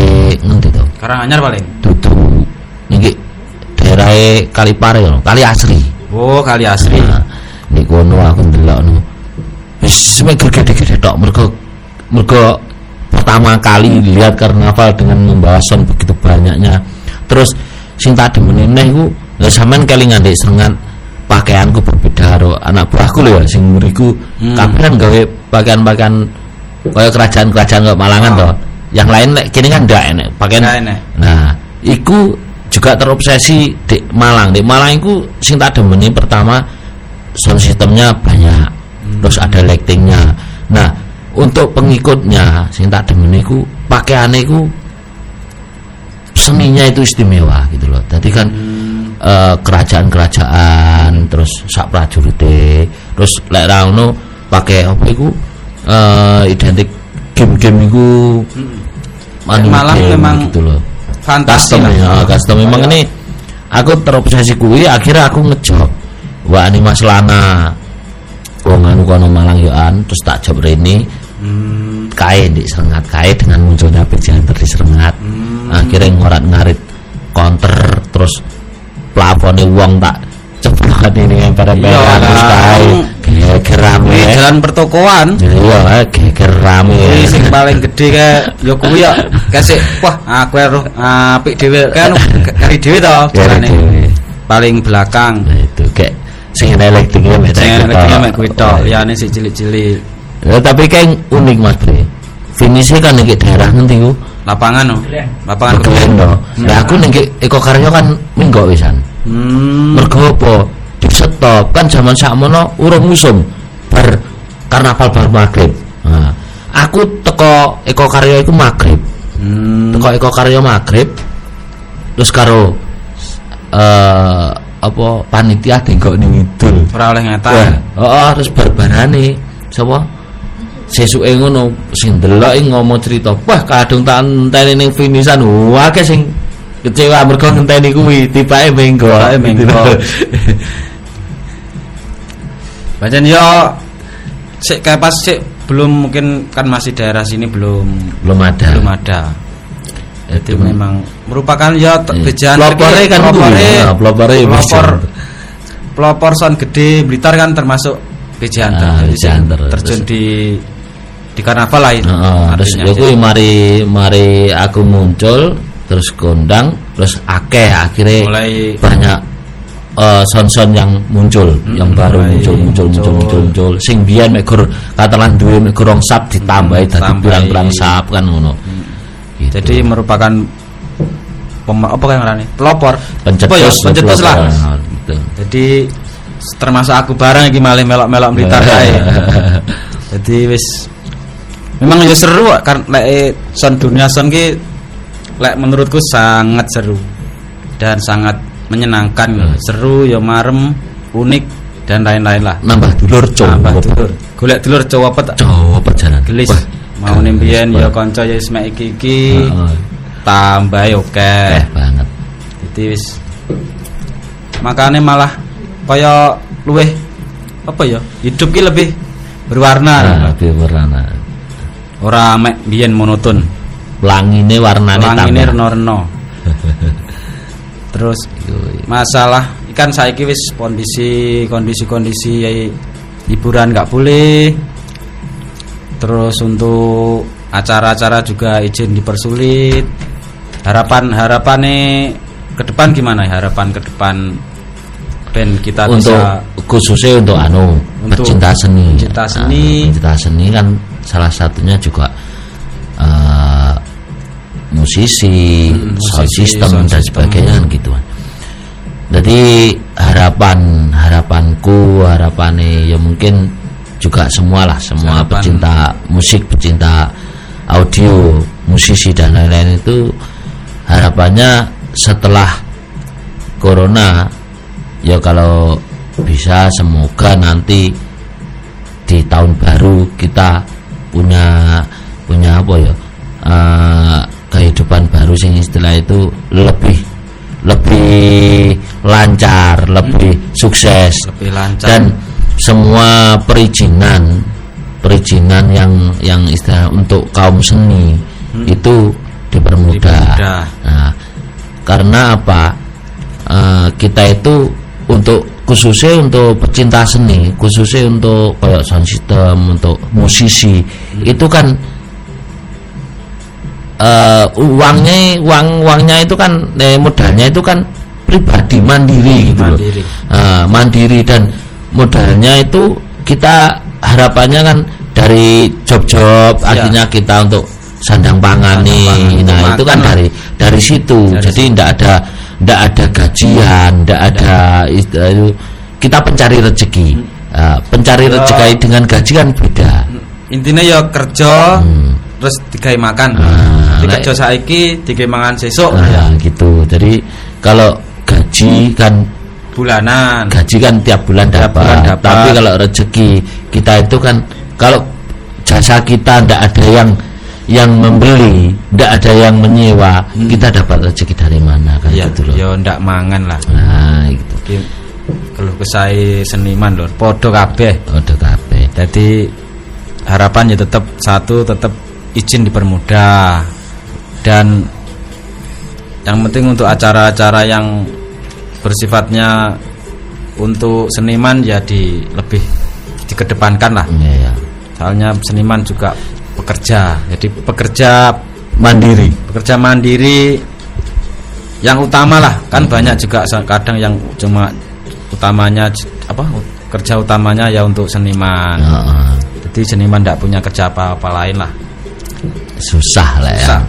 ngendi to Karanganyar paling. dudu niki daerah Kalipare lho Kali Asri Oh, kali asri. nah, di kono aku ndelok no wis gede-gede tok mergo mergo pertama kali lihat karnaval dengan membawa sound begitu banyaknya terus sing tak demeni neh iku lha sampean kelingan ndek sengat pakaianku berbeda karo anak buahku lho ya sing mriku Hmm. kabeh kan gawe pakaian-pakaian kaya kerajaan-kerajaan kok Malangan Oh. toh yang lain lek kene kan ndak enek pakaian enek. Nah, iku juga terobsesi di Malang. Di Malang iku sing tak demeni pertama sound sistemnya banyak. Terus ada lightingnya. Nah, untuk pengikutnya sing tak demeni iku pakaiane iku seninya itu istimewa gitu loh. Tadi kan eh, kerajaan-kerajaan terus sak prajurite terus lek ra ngono pakai apa iku eh, identik game-game iku Lek Malang game memang gitu loh. Fantasi custom lah. ya custom. Memang ini aku terobsesi kuwi akhirnya aku ngejob. Wah ini mas lana. Wong anu kono Malang yo an terus tak job rene Hmm, kae di Serengat kae dengan munculnya Bejanter di Serengat Hmm. akhirnya ngorat ngarit counter terus plafonnya uang tak cepat ini yang pada Iya, merah terus kae geger rame Di jalan pertokoan. iya eh, geger rame sing paling gede kayak ya kuwi ya kasih wah aku roh apik dhewe kan kari dhewe to. Paling belakang. nah itu kayak sing elektriknya mek Sing lagi tok. mek kuwi tok, liyane sik cilik-cilik. Ya, tapi kan unik mas Bre finishnya kan nih daerah nanti ku Lapangan no. Lapangan Keren no. Nah aku nih Eko Karyo kan minggu wisan. Hmm. Mergo apa? Di stop kan zaman sakmono urung musim bar karnaval bar maghrib. Nah, aku teko Eko Karyo iku maghrib Hmm. teko Eko Karyo maghrib terus karo eh apa panitia dengkok ning ngidul Ora oleh Wah, ngeta. oh, terus barbarane sapa sesuke ngono sing delok iki ngomong cerita wah kadung tak enteni ning finishan wah akeh sing kecewa mergo ngenteni kuwi tibake menggo Tibake menggo. Bacan (laughs) yo sik kayak pas sik belum mungkin kan masih daerah sini belum. Belum ada. Belum ada. Jadi Itu memang merupakan ya Iya. bejaan Pelopore kan pelopore. Nah, pelopore pelopor pelopor son gede Blitar kan termasuk bejaan Ah, ter- terjun di di karnaval lah itu. Heeh, terus kuwi mari mari aku muncul terus kondang terus akeh akhirnya Mulai banyak eh, son-son yang muncul yang baru mulai muncul muncul muncul muncul. muncul sing biyen mek gur katalan duwe mek gorong sap ditambahi dadi pirang-pirang sap kan ngono Gitu. jadi merupakan pem, apa yang ngarani? Pelopor. pencetus ya? pencetus lah. Nah, gitu. Jadi termasuk aku barang iki malih melok-melok Blitar kae. (laughs) Jadi wis memang ya seru kan lek eh, son dunia son ki lek menurutku sangat seru. Dan sangat menyenangkan. Hmm. seru ya marem unik dan lain-lain lah. Nambah dulur cowok dulur. Golek dulur cowok apa tak cowok perjalanan gelis. Wah, mau nimbian ya kanca ya wis mek iki iki. Tambah ya oke. Eh banget. Jadi wis. Makanya malah kaya luweh apa ya hidup ki lebih berwarna. Nah, lebih warna ora mek biyen monoton langine warnane langine reno-reno terus masalah ikan saiki wis kondisi kondisi kondisi ya, hiburan nggak boleh. Terus untuk acara-acara juga izin dipersulit. Harapan harapannya ke depan gimana ya? Harapan ke depan band kita untuk bisa khususnya untuk anu Untuk pecinta seni. pecinta seni. Ah, pecinta seni kan salah satunya juga eh, musisi, Hmm, sound musisi, system sound dan system. sebagainya kan gitu kan. Jadi harapan harapanku harapannya ya mungkin juga semua lah semua Harapan. pecinta musik pecinta audio musisi dan lain-lain itu harapannya setelah corona ya kalau bisa semoga nanti di tahun baru kita punya punya apa ya eh, kehidupan baru sing istilah itu lebih lebih lancar lebih sukses lebih lancar dan semua perizinan perizinan yang yang istilah untuk kaum seni itu dipermudah. Dipermudah. Nah, karena apa? Eh, kita itu untuk khususnya untuk pecinta seni, khususnya untuk kayak sound system, untuk musisi itu kan eh, uangnya uang uangnya itu kan eh, modalnya itu kan pribadi mandiri gitu loh. Mandiri. Eh, mandiri dan modalnya itu kita harapannya kan dari job-job Ya. artinya kita untuk sandang pangan Sandang nih pangan, nah itu kan dari dari situ Dari jadi tidak ada tidak ada gajian tidak ada istilah itu. Kita pencari rezeki. Eh, pencari Ya. rezeki dengan gaji kan beda intinya ya kerja Hmm. terus digawe makan. Ah, lek- kerja saiki digawe mangan sesuk. Nah gitu. Jadi kalau gaji kan bulanan. gaji kan tiap bulan Tiap dapat, bulan dapat. tapi kalau rezeki kita itu kan kalau jasa kita tidak ada yang yang membeli tidak ada yang menyewa kita dapat rezeki dari mana kan ya gitu loh. ya ndak mangan lah. Nah gitu. Keluh kesah seniman lho podo kabeh. Udah kabeh. Jadi harapan ya tetap satu tetap izin dipermudah. Dan yang penting untuk acara-acara yang bersifatnya untuk seniman ya di lebih dikedepankan lah. Ya, ya. soalnya seniman juga pekerja. Jadi pekerja mandiri. Pekerja mandiri yang utama lah. Kan banyak juga kadang yang cuma utamanya apa kerja utamanya ya untuk seniman. Heeh. jadi seniman tidak punya kerja apa-apa lain lah. Susah lah ya. Susah.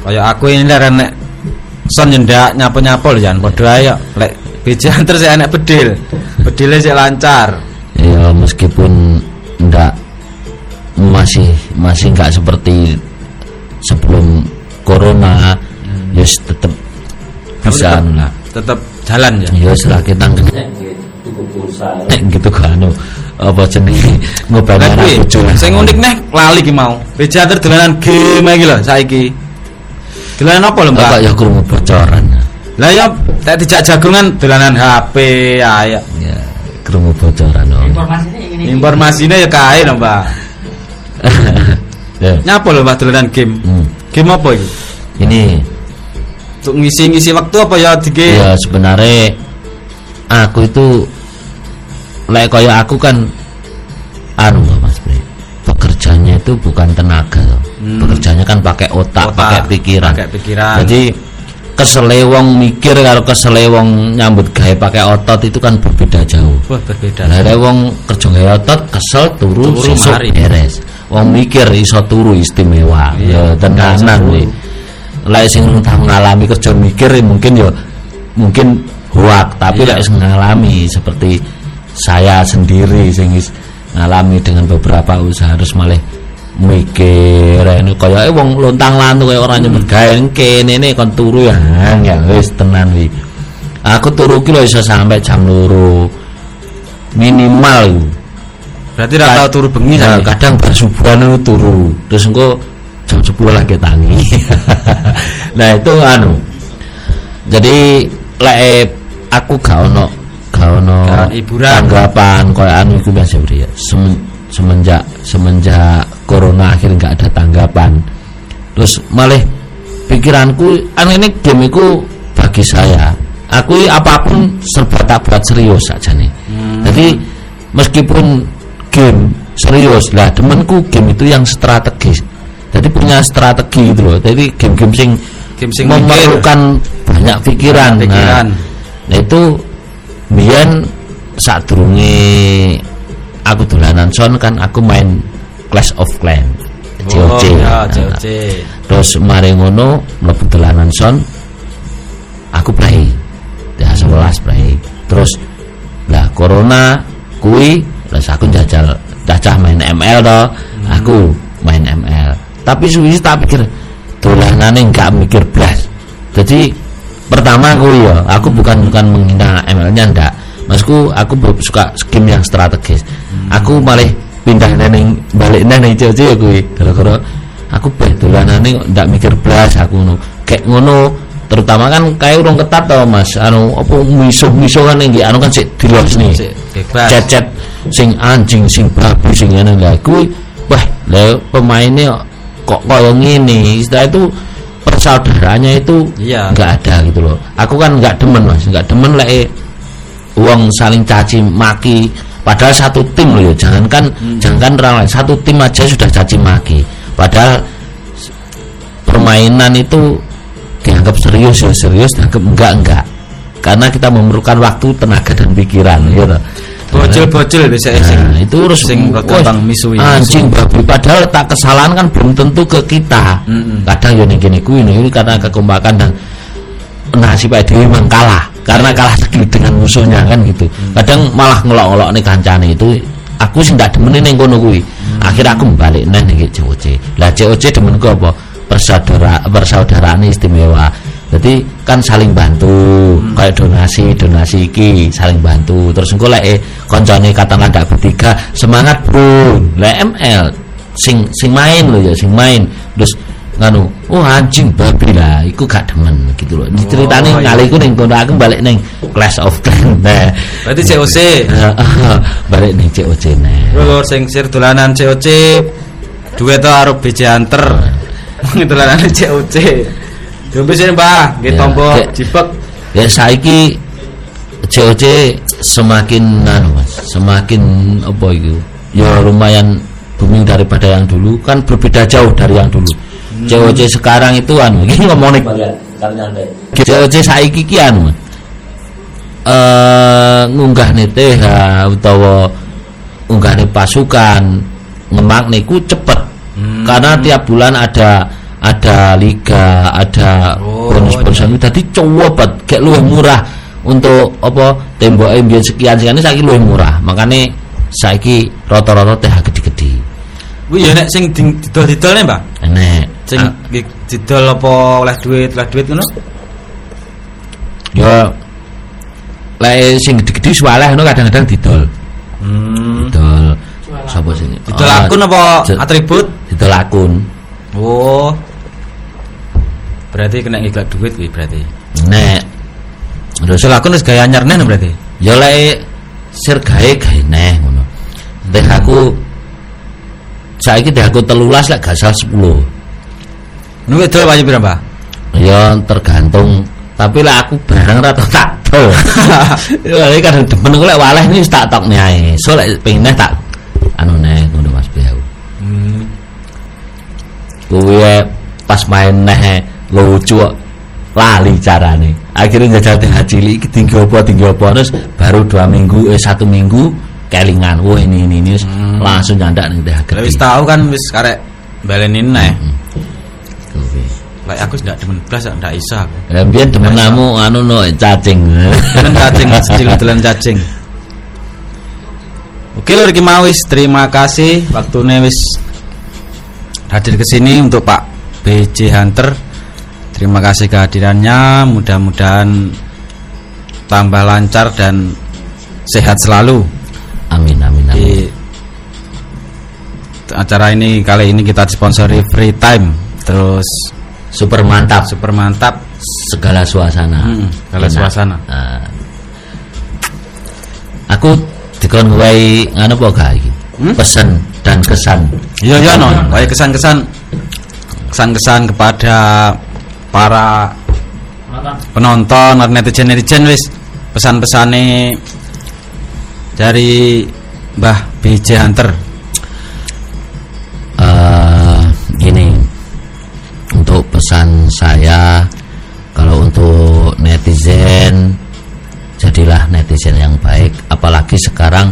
kayak aku ini lek nek son nyendak nyapu-nyapu jan padha ae kok. lek bejan terus enek bedil. Bedilnya sih lancar. Ya meskipun ndak masih masih nggak seperti sebelum corona ya yes, tetap bisa anu lah tetap jalan ya ya wis lah kita nek gitu kan anu apa jenenge anak bojo lah. sing unik neh lali ki mau. Bejater dolanan game iki lho saiki. Dolanan apa lho, Kok Mbak? ya krungu bocoran Lah ya tak dijak jagongan dolanan HP ayo. ya krungu bocoran oh. Informasinya. Informasinya ya kae lho, Mbak. Ya Nyapa lho Mbak dolanan game? hmm. Game apa iki? ini Untuk ngisi-ngisi waktu apa ya dige? ya sebenarnya aku itu lek kaya aku kan anu loh Mas Bre pekerjanya itu bukan tenaga loh Hmm. pekerjanya kan pakai otak, Otak, pakai pikiran pakai pikiran. jadi keselewong mikir kalau keselewong nyambut gawe pakai otot itu kan berbeda jauh Wah, berbeda. lah ada wong kerja gawe otot kesel turu, Turu, sesuk beres wong mikir iso turu istimewa. Iya, ya tenanan nih lek sing tau ngalami kerja mikir ya mungkin ya mungkin huak tapi Iya. lek sing ngalami seperti saya sendiri sing ngalami dengan beberapa usaha harus malah mikir ini kaya eh wong lontang lantu kaya orang nyebut gawe kene ini kon turu ya. Ya wis tenan wi aku turu ki lho iso sampai jam loro. Minimal. Berarti ra tau turu bengi Nah, saiki. kadang bar subuhan itu turu. Terus engko jam 10 lagi tangi. (laughs) Nah itu anu. Jadi lek aku gak ono gak ono Gak hiburan. tanggapan koyo anu iku biasa beri ya Semen- semenjak semenjak corona akhir nggak ada tanggapan. Terus malah pikiranku anu ini game iku bagi saya. Aku apa pun serba tak buat serius saja nih Hmm. jadi meskipun game. Serius lah temanku game itu yang strategis. Jadi punya strategi gitu loh. Jadi game-game sing Game sing memerlukan banyak pikiran. Banyak pikiran. Nah, nah itu biyen saat aku dolanan son kan aku main Clash of Clans. Oh, COC ya, Nah, COC. terus mari ngono mlebu dolanan son aku play. Ya 11 play. Terus lah corona kui terus aku jajal jajah main ML toh aku main ML tapi suwi tak pikir dolanane enggak mikir blas. Jadi pertama aku ya aku bukan bukan menghina ML-nya enggak Masku aku suka game yang strategis. Aku malah pindah neng balik neng COC ya kui gara-gara aku ben dolanane kok ndak mikir blas aku ngono. Kayak ngono terutama kan kayak urung ketat toh Mas. Anu apa misuh-misuh kan nggih. Anu kan sik dilos nih. cecet sing anjing sing babi sing ngene lah. Kuwi wah lha pemainnya kok koyo ngene? Istilah itu persaudaranya itu Iya. nggak ada gitu loh. Aku kan nggak demen mas. Nggak demen lek uang saling caci maki. Padahal satu tim loh ya. Jangankan jangankan orang lain. Satu tim aja sudah caci maki. Padahal permainan itu dianggap serius ya serius dianggap enggak enggak karena kita memerlukan waktu tenaga dan pikiran gitu Bocil-bocil bisa sing Nah, itu terus sing gampang misui. Anjing babi padahal tak kesalahan kan belum tentu ke kita. Mm-mm. Kadang yo kene kuwi ini karena kekompakan dan nasib ae dhewe memang kalah karena kalah dengan musuhnya kan gitu. Kadang malah ngelok-ngelok nih kancane itu aku sih ndak demen ning kono kuwi. Akhirnya aku balik neh ning COC. Lah COC demenku apa? Persaudara persaudaraan istimewa. Jadi kan saling bantu, kayak donasi, donasi iki saling bantu. Terus engko lek eh, koncone katakanlah ndak bertiga, semangat bro. Lek ML sing sing main lho ya, sing main. Terus nganu, oh anjing babi lah, iku gak demen gitu loh. Diceritane Oh, iya. kali iku ning kono aku balik ning Clash of Clans. Nah, (laughs) Berarti COC. balik ning COC nah. Lho sing sir dolanan COC duwe to karo BJ Hunter. (laughs) dolanan COC. Yo wis ini, Mbah, nggih Ya, tombo kayak- jipek. ya saiki COC semakin anu Mas, semakin apa itu? Ya lumayan booming daripada yang dulu, kan berbeda jauh dari yang dulu. COC sekarang itu anu, (laughs) ini ngomong nih COC saiki ki anu. Mas. Eh ngunggah TH utawa unggah pasukan ngemak niku cepet Hmm. karena tiap bulan ada ada liga ada Oh, bonus-bonus itu tadi cowok kayak luwih murah untuk apa tembok mbiyen sekian sekian ini saiki luwih murah makanya saiki rata-rata TH gede-gede Kuwi ya nek sing di- didol-didol nih, Mbah. enek Sing Ah, di- didol apa oleh duit, oleh duit ngono? ya lek sing gede-gede swaleh ngono kadang-kadang didol Hmm. didol sapa sing Didol Ah, akun apa atribut? didol akun Oh. Berarti kena ngiklan duit kuwi berarti. nek Didol akun wis gaya anyar neh berarti. ya lek sir gawe gawe neh ngono teh aku saiki teh aku telulas lek gak salah 10 Nu didol payu pira, Mbah? ya tergantung tapi lah aku barang rata tak tol (laughs) ya kadang demen aku lek waleh ini tak tok ae so lek pengen tak anu neh ngono Mas Biau Hmm. kuwi pas main neh lucu lali carane akhirnya jajal cilik iki tinggi apa tinggi apa terus baru dua minggu eh satu minggu kelingan wah ini ini, ini Hmm. langsung nyandak nih teh Lah wis tahu kan wis karek balenin. Kuwi. Lek aku ndak demen blas ndak iso aku. Lah mbiyen demen namu anu no cacing Demen cacing (laughs) secil dolan cacing. Oke lho iki mau wis terima kasih waktune wis hadir ke sini untuk Pak BJ Hunter. Terima kasih kehadirannya, mudah-mudahan tambah lancar dan sehat selalu. amin amin amin Di acara ini kali ini kita disponsori Free Time, terus super mantap super mantap. segala suasana Hmm, segala Enak. suasana. Nah. aku dikon wae anu apa gak iki Hmm? pesan dan kesan Iya iya non, baik kesan-kesan kesan-kesan kepada para Nonton. penonton netizen netizen wis pesan-pesane dari Mbah BJ Hunter. eh gini untuk pesan saya kalau untuk netizen jadilah netizen yang baik apalagi sekarang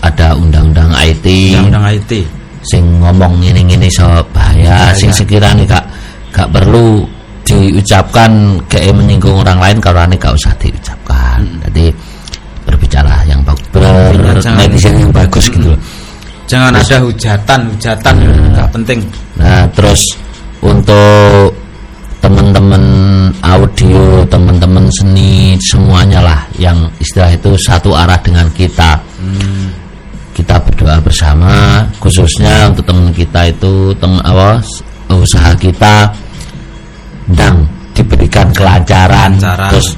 ada undang-undang IT Undang-undang IT. sing ngomong ngene-ngene so bahaya Bahaya. sing sekiranya gak gak perlu diucapkan kayak menyinggung orang lain kalau aneh gak usah diucapkan jadi berbicara yang bagus Iya, jangan- netizen yang bagus gitu loh. Jangan ada hujatan, hujatan enggak penting. Nah, terus untuk teman-teman audio, teman-teman seni, semuanya lah yang istilah itu satu arah dengan kita. Kita berdoa bersama, khususnya untuk teman kita itu teman apa usaha kita dan diberikan kelancaran, Kelancaran. terus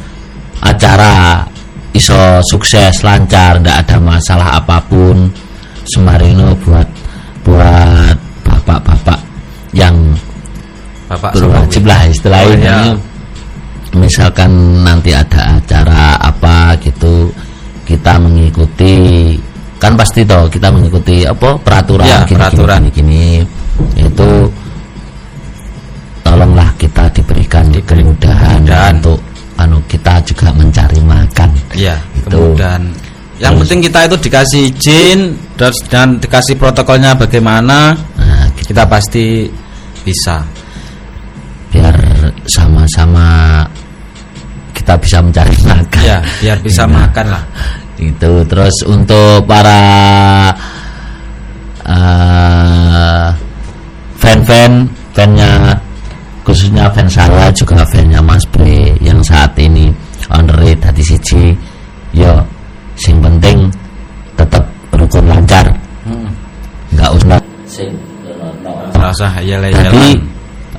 acara iso sukses lancar, tidak ada masalah apa pun. Semarino buat buat bapak-bapak yang Bapak berwajib lah istilahnya Oh, iya. ini misalkan nanti ada acara apa gitu kita mengikuti kan pasti toh kita mengikuti apa peraturan Ya, gini, peraturan. gini, gini, gini. itu tolonglah kita diberikan kemudahan untuk anu kita juga mencari makan Iya, Itu. kemudian yang Terus. penting kita itu dikasih izin dan, dan dikasih protokolnya bagaimana nah, gitu. kita pasti bisa. biar sama-sama kita bisa mencari (laughs) makan Ya, biar bisa Nah, makan lah. itu terus untuk para eh, fan-fan fannya khususnya fan saya juga fannya Mas Bre yang saat ini honorary tadi siji yo sing penting tetap rukun lancar. Hmm. nggak usah. Rasa ya jadi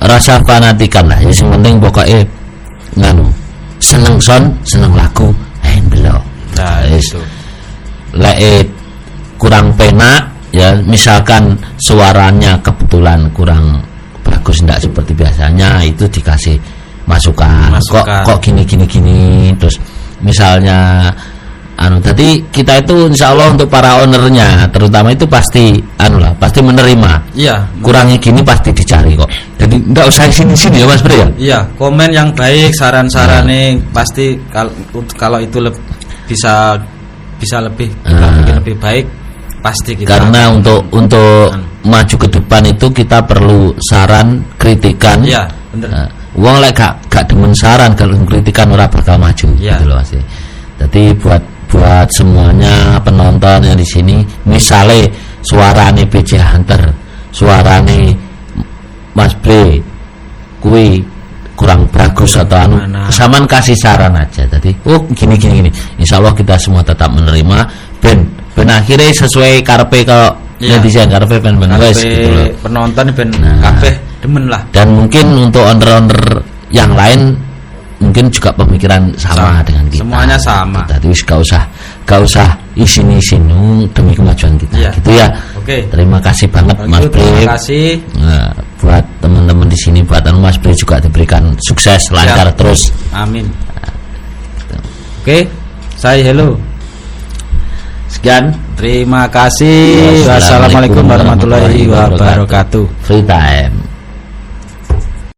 rasa fanatikan lah ya sing penting pokoknya nganu seneng son seneng eh belok Nah, itu. lek eh, kurang penak ya misalkan suaranya kebetulan kurang bagus tidak seperti biasanya itu dikasih masukan, Masukan. kok kok gini gini gini terus misalnya anu tadi kita itu insya Allah untuk para ownernya terutama itu pasti anu lah pasti menerima. Iya, kurangnya gini pasti dicari kok. Jadi tidak usah sini sini ya mas Bre ya? Iya, komen yang baik, saran-sarannya pasti kalau kalau itu leb- bisa bisa lebih bikin lebih baik pasti kita karena akan- untuk untuk Anu. maju ke depan itu kita perlu saran kritikan Iya, bener. Nah, Wong lek gak gak demen saran kalau kritikan ora bakal maju Iya. gitu loh Mas. Jadi buat buat semuanya penonton yang di sini misalnya suarane BJ Hunter suarane Mas Bre kuwi kurang bagus atau anu kesamaan kasih saran aja tadi oh gini gini gini insya Allah kita semua tetap menerima ben ben akhirnya sesuai karpe kalau Iya. netizen karpe ben ben wes gitu loh penonton ben Nah. kabeh demen lah dan mungkin untuk owner-owner yang lain mungkin juga pemikiran sama, Sama. dengan kita Semuanya sama. Tadi wis gak usah gak usah isin-isin oh, demi kemajuan kita Iya. gitu ya Oke. terima kasih banget Mas Oke, terima kasih Nah, buat teman-teman di sini buat anu Mas Brip juga diberikan sukses lancar Siap. terus amin oke saya hello sekian. Terima kasih. Wassalamualaikum warahmatullahi wabarakatuh. Free time